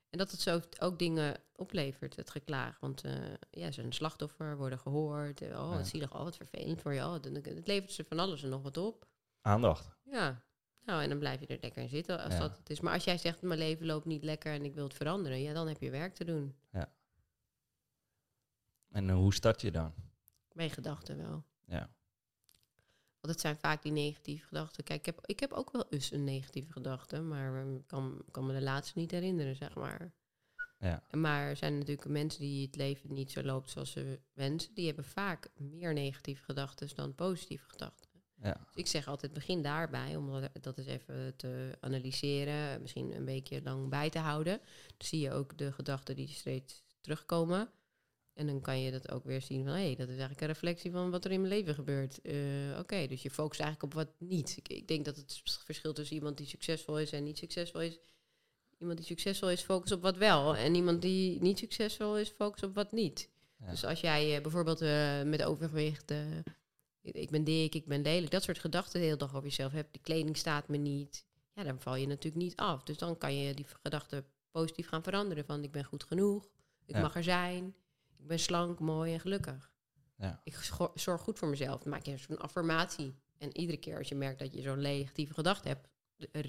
En dat het zo ook dingen oplevert, het geklaag. Want eh, ja, ze zijn een slachtoffer, worden gehoord. eh, oh, Ja. wat zielig, oh, wat vervelend voor je. Oh, dan- het levert ze van alles en nog wat op. Aandacht. Ja, nou en dan blijf je er lekker in zitten als Ja. dat het is. Maar als jij zegt, mijn leven loopt niet lekker en ik wil het veranderen, ja, dan heb je werk te doen. En eh, hoe start je dan? Bij gedachten wel. Ja. Want het zijn vaak die negatieve gedachten. Kijk, ik heb, ik heb ook wel eens een negatieve gedachte, maar ik kan, kan me de laatste niet herinneren, zeg maar. Ja. Maar er zijn natuurlijk mensen die het leven niet zo loopt zoals ze wensen. Die hebben vaak meer negatieve gedachten dan positieve gedachten. Ja. Dus ik zeg altijd, begin daarbij, om dat, eens even te analyseren. Misschien een weekje lang bij te houden. Dan zie je ook de gedachten die steeds terugkomen. En dan kan je dat ook weer zien van, hé, dat is eigenlijk een reflectie van wat er in mijn leven gebeurt. Eh, Oké, dus je focust eigenlijk op wat niet. Ik, ik denk dat het verschil tussen iemand die succesvol is en niet succesvol is. Iemand die succesvol is, focust op wat wel. En iemand die niet succesvol is, focust op wat niet. Ja. Dus als jij eh, bijvoorbeeld eh, met overgewicht, ik ben dik, ik ben lelijk, dat soort gedachten de hele dag over jezelf hebt, de kleding staat me niet, ja, dan val je natuurlijk niet af. Dus dan kan je die gedachten positief gaan veranderen van ik ben goed genoeg, ik Ja. mag er zijn, ik ben slank, mooi en gelukkig. Ja. Ik zorg goed voor mezelf. Dan maak je zo'n affirmatie. En iedere keer als je merkt dat je zo'n negatieve gedachte hebt, eh,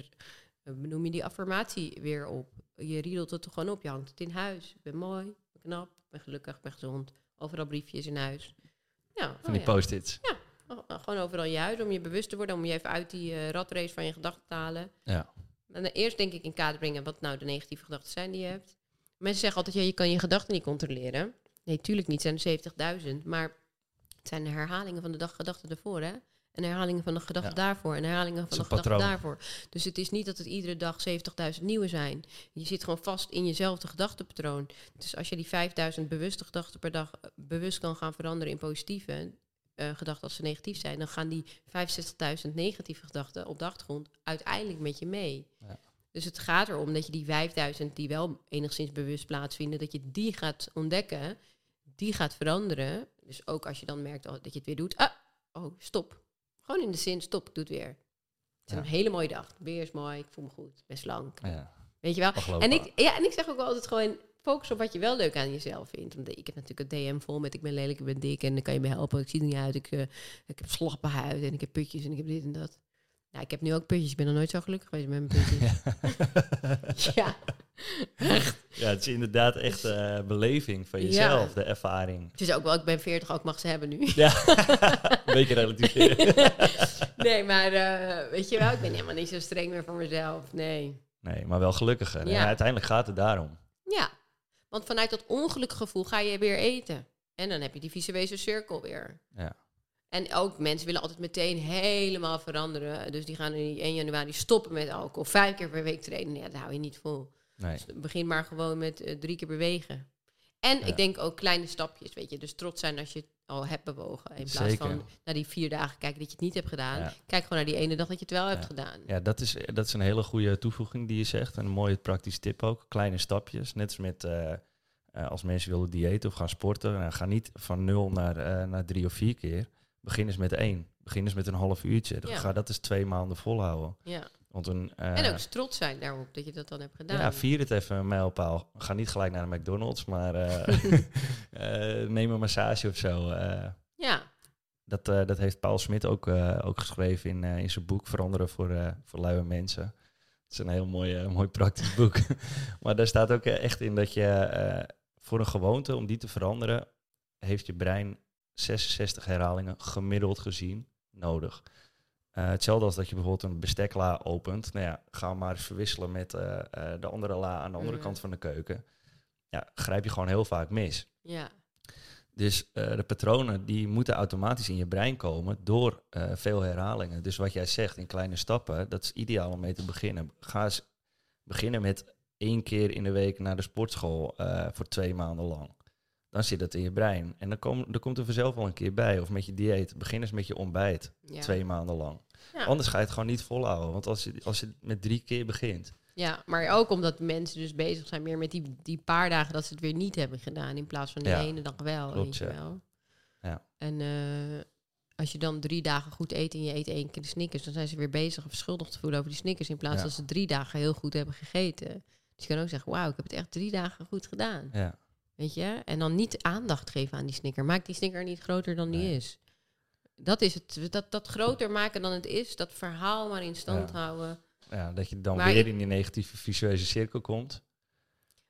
benoem je die affirmatie weer op. Je riedelt het er gewoon op. Je hangt het in huis. Ik ben mooi, ik ben knap, ik ben gelukkig, ik ben gezond. Overal briefjes in huis. Ja, Van oh die ja. post-its. Oh, gewoon overal in je huis om je bewust te worden, om je even uit die eh, ratrace van je gedachten te halen. Ja. En dan eerst denk ik in kaart brengen wat nou de negatieve gedachten zijn die je hebt. Mensen zeggen altijd, ja, je kan je gedachten niet controleren. Nee, tuurlijk niet, het zijn er 70.000. Maar het zijn de herhalingen van de dag gedachten ervoor, hè? En herhalingen van de gedachten Ja. daarvoor. En herhalingen van de patroon. daarvoor. Dus het is niet dat het iedere dag 70.000 nieuwe zijn. Je zit gewoon vast in jezelfde gedachtenpatroon. Dus als je die 5000 bewuste gedachten per dag eh, bewust kan gaan veranderen in positieve eh, gedachten als ze negatief zijn, dan gaan die 65.000 negatieve gedachten op de achtergrond uiteindelijk met je mee. Ja. Dus het gaat erom dat je die 5000 die wel enigszins bewust plaatsvinden, dat je die gaat ontdekken, die gaat veranderen. Dus ook als je dan merkt oh, dat je het weer doet, ah, oh, stop. Gewoon in de zin, stop, ik doe het weer. Het is Ja. een hele mooie dag. Weer is mooi, ik voel me goed, ik ben slank. Ja. Weet je wel? Afgelopen. En ik, ja, en ik zeg ook wel altijd gewoon focus op wat je wel leuk aan jezelf vindt. Want ik heb natuurlijk het DM vol met ik ben lelijk, ik ben dik en dan kan je me helpen. Ik zie er niet uit, ik, eh, ik heb slappe huid en ik heb putjes en ik heb dit en dat. Nou, ik heb nu ook putjes. Ik ben nog nooit zo gelukkig geweest met mijn putjes. ja. Ja, het is inderdaad echt eh beleving van Ja. jezelf, de ervaring. Het is ook wel, ik ben 40, ook mag ze hebben nu. Ja, een beetje relativeren. nee, maar eh, weet je wel, ik ben helemaal niet zo streng meer voor mezelf. Nee. Nee, maar wel gelukkiger. En Ja. uiteindelijk gaat het daarom. Ja, want vanuit dat ongelukkige gevoel ga je weer eten. En dan heb je die visuele cirkel weer. Ja. En ook mensen willen altijd meteen helemaal veranderen. Dus die gaan in 1 januari stoppen met alcohol. Vijf keer per week trainen. Ja, dat hou je niet vol. Nee. Dus begin maar gewoon met eh, drie keer bewegen. En Ja. ik denk ook kleine stapjes, weet je. Dus trots zijn als je al hebt bewogen. In plaats Zeker. van naar die vier dagen kijken dat je het niet hebt gedaan. Ja. Kijk gewoon naar die ene dag dat je het wel hebt gedaan. Ja, dat is, dat is een hele goede toevoeging die je zegt. En een mooie praktische tip ook. Kleine stapjes. Net als met eh, eh, als mensen willen diëten of gaan sporten. Nou, ga niet van nul naar, eh, naar drie of vier keer. Begin eens met één. Begin eens met een half uurtje. Dan Ja. Ga dat eens twee maanden volhouden. Ja. Want een, eh, En ook eens trots zijn daarop dat je dat dan hebt gedaan. ja, vier het even een mijlpaal. Ga niet gelijk naar de McDonald's, maar eh, eh, neem een massage of zo. eh. Ja. Dat, eh, dat heeft Paul Smit ook, eh, ook geschreven in, eh, in zijn boek Veranderen voor, eh voor luie mensen. Het is een heel mooi, eh, mooi praktisch boek. maar daar staat ook eh, echt in dat je eh, voor een gewoonte, om die te veranderen, heeft je brein 66 herhalingen gemiddeld gezien nodig. Eh, hetzelfde als dat je bijvoorbeeld een bestekla opent. Nou ja, ga maar eens verwisselen met eh, eh, de andere la aan de andere Mhm. kant van de keuken. Ja, grijp je gewoon heel vaak mis. Ja. Dus de patronen die moeten automatisch in je brein komen door veel herhalingen. Dus wat jij zegt in kleine stappen, dat is ideaal om mee te beginnen. Ga eens beginnen met één keer in de week naar de sportschool voor twee maanden lang. Dan zit dat in je brein. En dan, kom, dan komt er vanzelf wel een keer bij. Of met je dieet. Begin eens met je ontbijt. Ja. Twee maanden lang. Ja. Anders ga je het gewoon niet volhouden. Want als je, als je met drie keer begint. ja, maar ook omdat mensen dus bezig zijn meer met die, die paar dagen dat ze het weer niet hebben gedaan. In plaats van die Ja. ene dag wel, Klopt, weet je ja. wel. Ja. En eh, als je dan drie dagen goed eet en je eet één keer de Snickers... dan zijn ze weer bezig of schuldig te voelen over die Snickers... in plaats Ja. dat ze drie dagen heel goed hebben gegeten. Dus je kan ook zeggen, wauw, ik heb het echt drie dagen goed gedaan. Ja, Weet je? En dan niet aandacht geven aan die snicker. Maak die snicker niet groter dan die is. Dat is het. Dat, dat groter maken dan het is. Dat verhaal maar in stand Ja. houden. ja dat je dan Maar weer in die negatieve visueuze cirkel komt.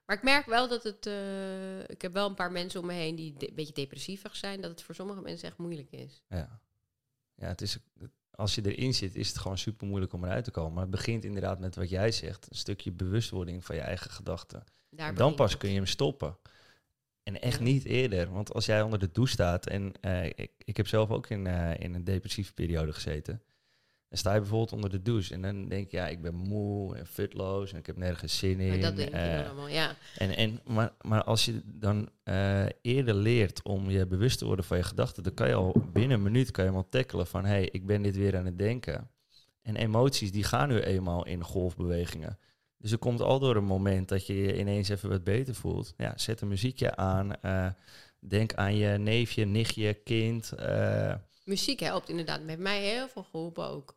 Maar ik merk wel dat het... eh, ik heb wel een paar mensen om me heen die de- een beetje depressievig zijn. Dat het voor sommige mensen echt moeilijk is. Ja, ja het is, als je erin zit, is het gewoon super moeilijk om eruit te komen. Maar het begint inderdaad met wat jij zegt: een stukje bewustwording van je eigen gedachten. Dan pas het. kun je hem stoppen. En echt niet eerder. Want als jij onder de douche staat, en eh, ik, ik heb zelf ook in, eh, in een depressieve periode gezeten. Dan sta je bijvoorbeeld onder de douche en dan denk je, ja, ik ben moe en futloos en ik heb nergens zin in. Maar dat denk je eh, allemaal, ja. en, en, maar, maar als je dan eerder leert om je bewust te worden van je gedachten, dan kan je al binnen een minuut kan je al tackelen van hé, hey, ik ben dit weer aan het denken. En emoties die gaan nu eenmaal in golfbewegingen. Dus er komt al door een moment dat je je ineens even wat beter voelt. Ja, zet een muziekje aan. eh, denk aan je neefje, nichtje, kind. eh, Muziek helpt inderdaad. Met mij heel veel geholpen ook.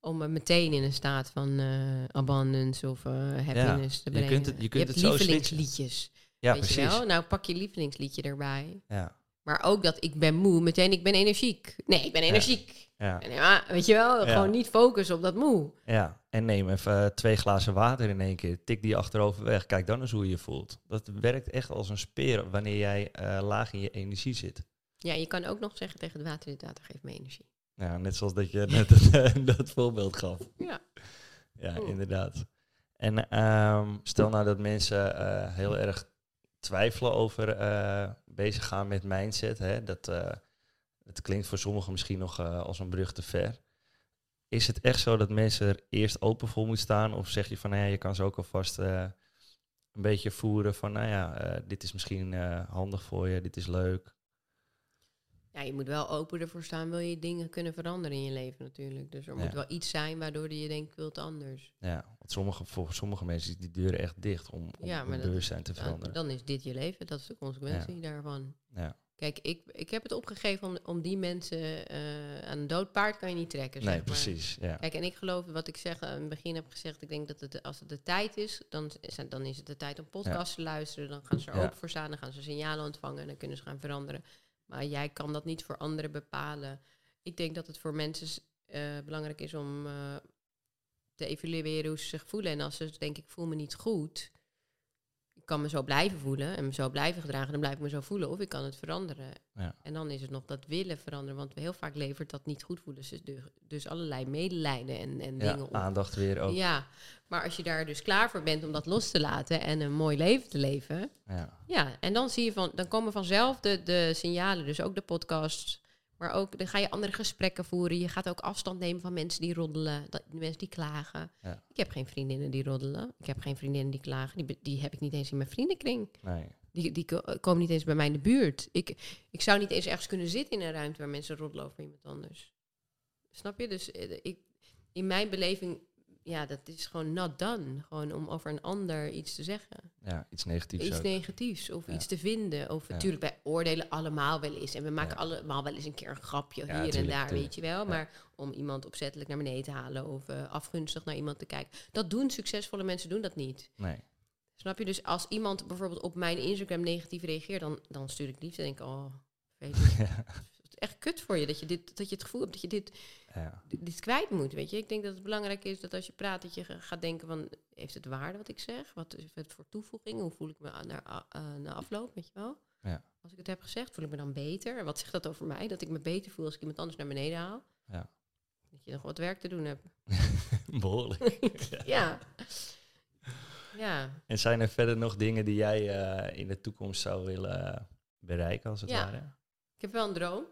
Om me meteen in een staat van eh, abundance of happiness te je brengen. kunt het- je kunt het zo lievelingsliedjes. ja, weet je precies. wel? Nou, pak je lievelingsliedje erbij. Ja, Maar ook dat ik ben moe, meteen ik ben energiek. Nee, ik ben energiek. ja, En ja, weet je wel, gewoon niet focussen op dat moe. ja. En neem even eh, twee glazen water in één keer. Tik die achterover weg. Kijk dan eens hoe je je voelt. Dat werkt echt als een speer wanneer jij eh, laag in je energie zit. Ja, je kan ook nog zeggen tegen het water, dit water geeft me energie. Ja, net zoals dat je net dat, dat voorbeeld gaf. Ja. Ja, Oeh. inderdaad. En ehm, stel nou dat mensen eh, heel erg twijfelen over eh, bezig gaan met mindset. Hè? Dat, eh, het klinkt voor sommigen misschien nog eh, als een brug te ver. Is het echt zo dat mensen er eerst open voor moeten staan? Of zeg je van, nou ja, je kan ze ook alvast een beetje voeren van, nou ja, dit is misschien handig voor je, dit is leuk. Ja, je moet wel open ervoor staan, wil je dingen kunnen veranderen in je leven natuurlijk. Dus er Ja. moet wel iets zijn waardoor je denkt, ik wil het anders. Ja, want sommige, voor sommige mensen is die deuren echt dicht om, om Ja, hun bewustzijn te Dan, veranderen. dan is dit je leven, dat is de consequentie daarvan. Ja. Kijk, ik, ik heb het opgegeven om, om die mensen eh, aan een dood paard kan je niet trekken. Nee, zeg maar. precies. Ja. Kijk, en ik geloof wat ik zeg, aan het begin heb gezegd, ik denk dat het, als het de tijd is, dan is, het- dan is het de tijd om podcasts te luisteren. Dan gaan ze er Ja. open voor staan, dan gaan ze signalen ontvangen en dan kunnen ze gaan veranderen. Maar jij kan dat niet voor anderen bepalen. Ik denk dat het voor mensen eh, belangrijk is om eh, te evalueren hoe ze zich voelen. En als ze denken, ik voel me niet goed, kan me zo blijven voelen en me zo blijven gedragen, dan blijf ik me zo voelen. Of ik kan het veranderen. Ja. En dan is het nog dat willen veranderen, want heel vaak levert dat niet goed voelen. Dus, dus, dus allerlei medelijden en, en Ja, dingen op. aandacht weer ook. Ja, maar als je daar dus klaar voor bent om dat los te laten en een mooi leven te leven, Ja. ja, en dan zie je van, dan komen vanzelf de, de signalen, dus ook de podcast, maar ook dan ga je andere gesprekken voeren. Je gaat ook afstand nemen van mensen die roddelen, dat, mensen die klagen. Ja. Ik heb geen vriendinnen die roddelen. Ik heb geen vriendinnen die klagen. Die, die heb ik niet eens in mijn vriendenkring. Nee. Die, die ko- komen niet eens bij mij in de buurt. Ik, ik zou niet eens ergens kunnen zitten in een ruimte waar mensen roddelen over iemand anders. Snap je? Dus eh, ik, in mijn beleving, ja, dat is gewoon not done. Gewoon om over een ander iets te zeggen. Ja, iets negatiefs Iets ook. negatiefs of Ja. iets te vinden. Of Ja. natuurlijk, wij oordelen allemaal wel eens. En we maken Ja. allemaal wel eens een keer een grapje hier en daar, tuurlijk. weet je wel. Maar om iemand opzettelijk naar beneden te halen of eh, afgunstig naar iemand te kijken. Dat doen succesvolle mensen doen dat niet. Nee. Snap je? Dus als iemand bijvoorbeeld op mijn Instagram negatief reageert, dan, dan stuur ik liefde en denk ik, oh, weet je, het is echt kut voor je dat je, dit, dat je het gevoel hebt dat je dit, Ja. dit, kwijt moet, weet je. Ik denk dat het belangrijk is dat als je praat, dat je ga- gaat denken van, heeft het waarde wat ik zeg? Wat is het voor toevoeging? Hoe voel ik me eh, na afloop, weet je wel? Ja. Als ik het heb gezegd, voel ik me dan beter? Wat zegt dat over mij? Dat ik me beter voel als ik iemand anders naar beneden haal? Ja. Dat je nog wat werk te doen hebt. Behoorlijk. ja. Ja. En zijn er verder nog dingen die jij eh, in de toekomst zou willen bereiken, als het Ja. ware? Ik heb wel een droom.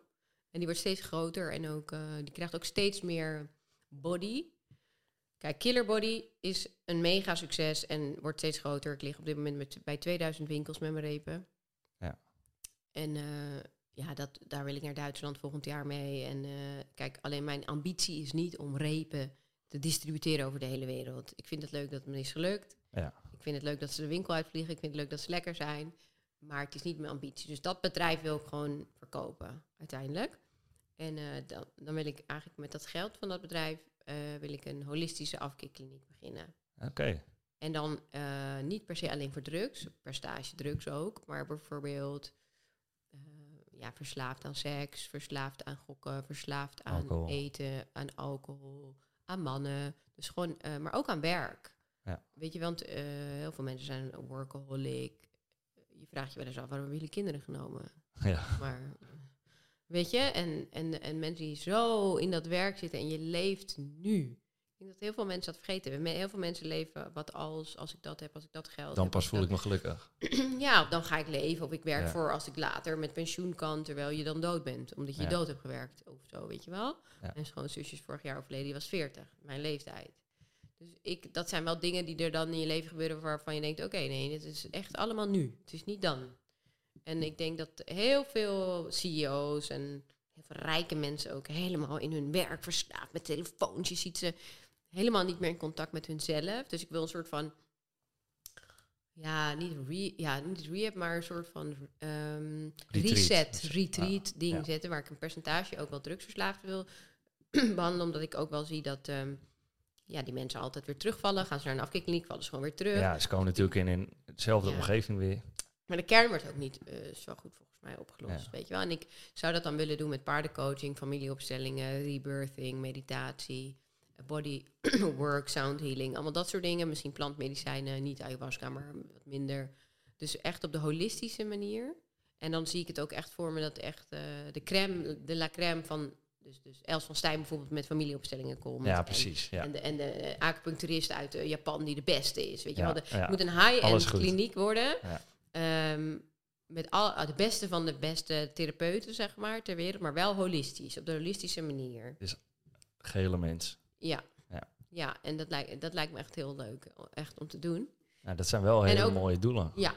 En die wordt steeds groter en ook, eh, die krijgt ook steeds meer body. Kijk, Killer Body is een mega succes en wordt steeds groter. Ik lig op dit moment met, bij 2000 winkels met mijn repen. Ja. En eh, ja, dat, daar wil ik naar Duitsland volgend jaar mee. En eh, kijk, alleen mijn ambitie is niet om repen te distributeren over de hele wereld. Ik vind het leuk dat het me is gelukt. Ja. Ik vind het leuk dat ze de winkel uitvliegen. Ik vind het leuk dat ze lekker zijn. Maar het is niet mijn ambitie. Dus dat bedrijf wil ik gewoon verkopen uiteindelijk. En eh, dan, dan wil ik eigenlijk met dat geld van dat bedrijf eh, wil ik een holistische afkikkliniek beginnen. Oké. En dan eh, niet per se alleen voor drugs, per stage drugs ook, maar bijvoorbeeld ja, verslaafd aan seks, verslaafd aan gokken, verslaafd aan Alcohol. eten, aan alcohol, aan mannen. Dus gewoon, maar ook aan werk. Ja. Weet je, want heel veel mensen zijn een workaholic. Je vraagt je wel eens af, waarom hebben jullie kinderen genomen? Ja. Maar weet je, en, en, en mensen die zo in dat werk zitten en je leeft nu. Ik denk dat heel veel mensen dat vergeten. Heel veel mensen leven wat als, als ik dat heb, als ik dat geld Dan heb, pas voel ik me gelukkig. ja, dan ga ik leven of ik werk Ja. voor als ik later met pensioen kan, terwijl je dan dood bent. Omdat je Ja. dood hebt gewerkt of zo, weet je wel. Ja. En schoonzus is vorig jaar overleden, die was 40, mijn leeftijd. Dus ik, dat zijn wel dingen die er dan in je leven gebeuren waarvan je denkt, oké, nee, het is echt allemaal nu. Het is niet dan. En ik denk dat heel veel CEO's en heel veel rijke mensen ook helemaal in hun werk verslaafd met telefoons. Je ziet ze helemaal niet meer in contact met hunzelf. Dus ik wil een soort van, ja, niet, re, ja, niet rehab, maar een soort van ehm, Retreat. reset, retreat Ah, ding ja. zetten, waar ik een percentage ook wel drugsverslaafd wil behandelen, omdat ik ook wel zie dat ehm, ja, die mensen altijd weer terugvallen. Gaan ze naar een afkikkliniek, vallen ze gewoon weer terug. Ja, ze komen natuurlijk in een hetzelfde Ja. omgeving weer. Maar de kern wordt ook niet eh, zo goed volgens mij opgelost, Ja. weet je wel. En ik zou dat dan willen doen met paardencoaching, familieopstellingen, rebirthing, meditatie, body work, sound healing, allemaal dat soort dingen. Misschien plantmedicijnen, niet ayahuasca, maar wat minder. Dus echt op de holistische manier. En dan zie ik het ook echt voor me dat echt eh, de crème, de la crème van, dus, dus Els van Stijn bijvoorbeeld met familieopstellingen komt. Ja, En- precies. Ja. En de, en de acupuncturist uit eh, Japan die de beste is. Weet je Ja, wel, de, ja. moet een high-end kliniek worden. Ja. Ehm, met al, ah, de beste van de beste therapeuten, zeg maar, ter wereld. Maar wel holistisch, op de holistische manier. Gele mens. Ja. Ja. Ja, en dat lijkt, dat lijkt me echt heel leuk. Echt om te doen. Nou, dat zijn wel hele ook- mooie doelen. Ja.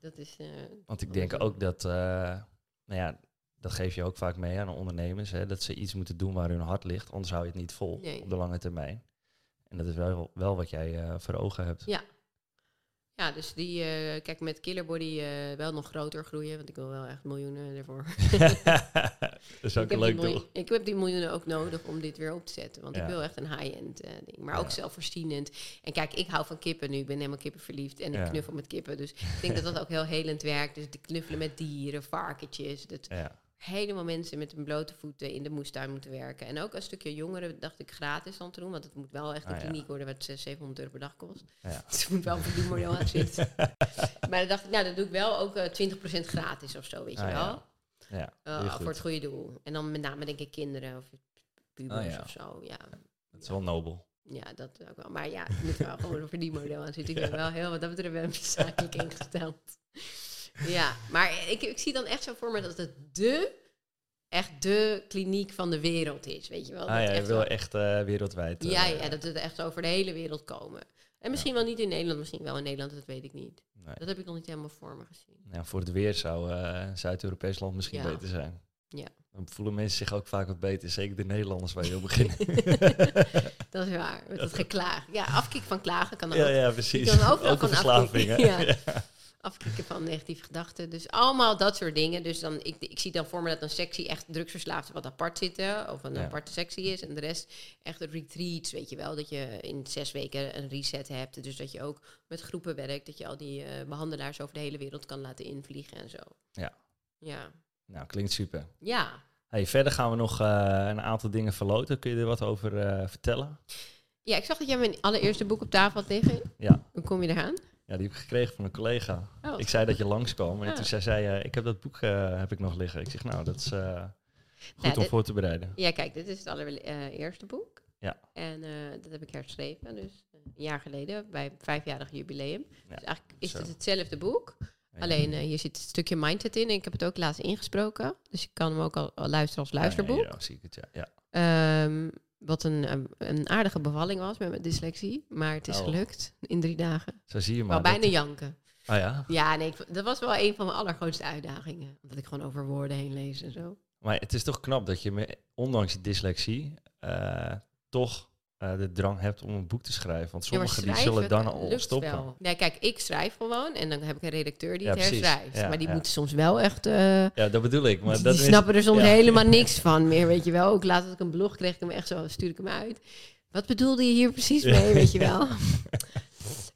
Dat is... eh, Want ik denk ook dat, eh, nou ja, dat geef je ook vaak mee aan ondernemers, hè, dat ze iets moeten doen waar hun hart ligt, anders hou je het niet vol Nee. op de lange termijn. En dat is wel, wel wat jij eh, voor ogen hebt. Ja. Ja, dus die, eh, kijk, met Killer Body eh, wel nog groter groeien, want ik wil wel echt miljoenen ervoor. dat is ook ik, een leuk doel. ik heb die miljoenen ook nodig om dit weer op te zetten. Want Ja. ik wil echt een high-end ding. Maar Ja. ook zelfvoorzienend. En kijk, ik hou van kippen nu. Ik ben helemaal kippenverliefd. En ik Ja. knuffel met kippen. Dus ik denk dat dat ook heel helend werkt. Dus te knuffelen met dieren, varkentjes. Dat Ja. Helemaal mensen met hun blote voeten in de moestuin moeten werken. En ook een stukje jongeren dacht ik gratis dan te doen. Want het moet wel echt een Ah, ja. kliniek worden wat 600, 700 euro per dag kost. Ja. Dus er moet wel een verdienmodel aan zitten. maar dan dacht ik, nou, dat doe ik wel ook eh 20% gratis of zo, weet je Ah, ja. wel. Ja, Uh, heel voor het goede doel. En dan met name denk ik kinderen of pubers ja. of zo. Ja. Dat is wel nobel. ja, dat ook wel. Maar ja, het moet wel gewoon een verdienmodel aan zitten. Ik ben wel heel, wat dat betreft ben ik zakelijk ingesteld. Ja, maar ik, ik zie dan echt zo voor me dat het de, echt de kliniek van de wereld is. Weet je wel? Ah Dat ja, je wil wel- echt eh, wereldwijd. eh, ja, ja, dat het echt over de hele wereld komen. En misschien wel niet in Nederland, misschien wel in Nederland, dat weet ik niet. Nee. Dat heb ik nog niet helemaal voor me gezien. Ja, voor het weer zou een Zuid-Europees land misschien Ja. beter zijn. Ja. Dan voelen mensen zich ook vaak wat beter. Zeker de Nederlanders waar je wil beginnen. dat is waar. Met dat geklaag. Ja, afkicken van klagen kan ook. ja, ja, precies. kan Ook een van verslaving. Ja. Afkicken van negatieve gedachten. Dus allemaal dat soort dingen. Dus dan, ik, ik zie dan voor me dat een sectie echt drugsverslaafden wat apart zitten. Of een Ja. aparte sectie is. En de rest echt retreats, weet je wel. Dat je in zes weken een reset hebt. Dus dat je ook met groepen werkt. Dat je al die eh, behandelaars over de hele wereld kan laten invliegen en zo. Ja. Ja. Nou, klinkt super. Ja. Hey, verder gaan we nog eh, een aantal dingen verloten. Kun je er wat over eh, vertellen? Ja, ik zag dat jij mijn allereerste boek op tafel had liggen. Ja. Hoe kom je eraan? Ja, die heb ik gekregen van een collega. Oh. Ik zei dat je langskwam en Ah. toen zei zij, eh, ik heb dat boek eh, heb ik nog liggen. Ik zeg, nou, dat is eh, goed Ja, om dit- voor te bereiden. Ja, kijk, dit is het allereerste boek. Ja. En eh, dat heb ik herschreven, dus eh, een jaar geleden, bij vijfjarig jubileum. Ja, Dus eigenlijk is zo. het hetzelfde boek. Ja. Alleen eh, hier zit een stukje mindset in. En ik heb het ook laatst ingesproken. Dus je kan hem ook al, al luisteren als luisterboek. Ja, zie ik het, ja. ja. Wat een, een, een aardige bevalling was met mijn dyslexie. Maar het is Oh. gelukt in drie dagen. Zo zie je Maar maar. bijna janken. Ah ja, Ja, nee, ik, dat was wel een van mijn allergrootste uitdagingen. Omdat ik gewoon over woorden heen lees en zo. maar het is toch knap dat je, me- ondanks je dyslexie, eh, toch eh, de drang hebt om een boek te schrijven. Want Ja, sommigen die zullen dan al stoppen. wel. Nee, kijk, ik schrijf gewoon en dan heb ik een redacteur die het herschrijft. Ja, maar die ja. moet soms wel echt... eh, Ja, dat bedoel ik. Maar die dat is, snappen er soms helemaal niks van meer, weet je wel. Ook laatst dat ik een blog kreeg, ik hem echt zo, stuur ik hem uit. Wat bedoelde je hier precies mee, weet je wel?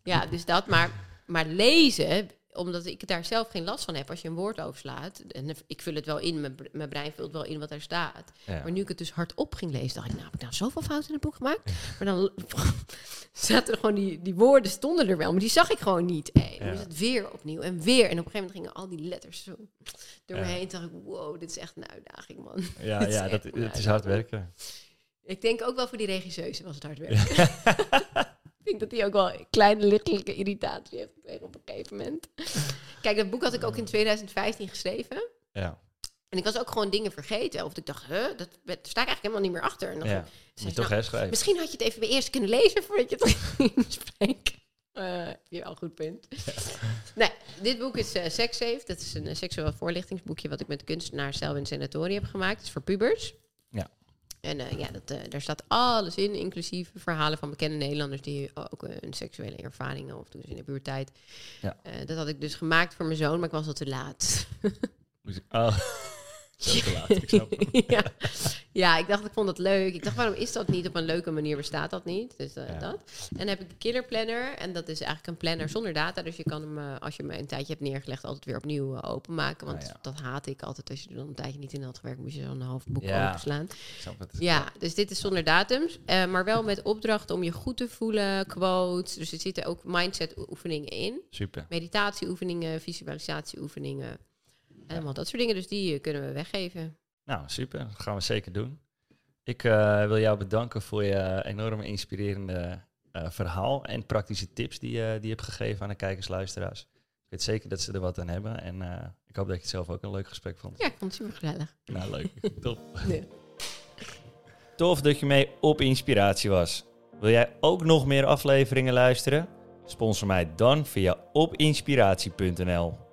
ja, dus dat. Maar, maar lezen, omdat ik daar zelf geen last van heb als je een woord overslaat. En ik vul het wel in, mijn, bre- mijn brein vult wel in wat er staat. Ja. Maar nu ik het dus hardop ging lezen, dacht ik, nou, heb ik nou zoveel fouten in het boek gemaakt? Maar dan zaten er gewoon die, die woorden stonden er wel, maar die zag ik gewoon niet. Hey, dan Ja. is het weer opnieuw en weer. En op een gegeven moment gingen al die letters zo door me Ja. dacht ik, wow, dit is echt een uitdaging, man. Ja, Het is ja dat, het is hard werken. Ik denk ook wel voor die regisseuse was het hard werken. Ik denk dat hij ook wel een kleine lichtelijke irritatie heeft gekregen op een gegeven moment. Kijk, dat boek had ik ook in 2015 geschreven. Ja, En ik was ook gewoon dingen vergeten. Of ik dacht, huh, dat, daar sta ik eigenlijk helemaal niet meer achter. En dan ja. zei toch nou, herschrijven. Misschien had je het even bij eerst kunnen lezen voordat je het ging inspreken. Eh, je wel een goed punt. Nee, dit boek is eh Sex Safe. Dat is een eh, seksueel voorlichtingsboekje wat ik met kunstenaar Selwyn Senatori heb gemaakt. Het is voor pubers. Ja. En eh, ja, dat, eh, daar staat alles in, inclusief verhalen van bekende Nederlanders die ook eh, hun seksuele ervaringen of toen ze in de puberteit. Ja. Eh, dat had ik dus gemaakt voor mijn zoon, maar ik was al te laat. Oh, zo te laat. Ik snap het. ja. ja, ik dacht, ik vond dat leuk. Ik dacht, waarom is dat niet? Op een leuke manier bestaat dat niet. Dus eh, Ja. dat. En dan heb ik de Killer Planner. En dat is eigenlijk een planner zonder data. Dus je kan hem, eh, als je hem een tijdje hebt neergelegd, altijd weer opnieuw eh, openmaken. Want Ah, ja. dat haat ik altijd. Als je er dan een tijdje niet in had gewerkt, moest je zo'n half boek Ja. openslaan. Ja, dus dit is zonder datums. maar wel met opdracht om je goed te voelen, quotes. Dus er zitten ook mindset oefeningen in. Super. Meditatieoefeningen, visualisatieoefeningen. En allemaal dat soort dingen. Dus die eh, kunnen we weggeven. Nou, super. Dat gaan we zeker doen. Ik eh, wil jou bedanken voor je enorme inspirerende eh, verhaal en praktische tips die, je die je hebt gegeven aan de kijkers, luisteraars. Ik weet zeker dat ze er wat aan hebben en ik hoop dat je het zelf ook een leuk gesprek vond. Ja, ik vond het super gezellig. Nou, leuk. Top. Nee. Tof dat je mee op inspiratie was. Wil jij ook nog meer afleveringen luisteren? Sponsor mij dan via opinspiratie.nl.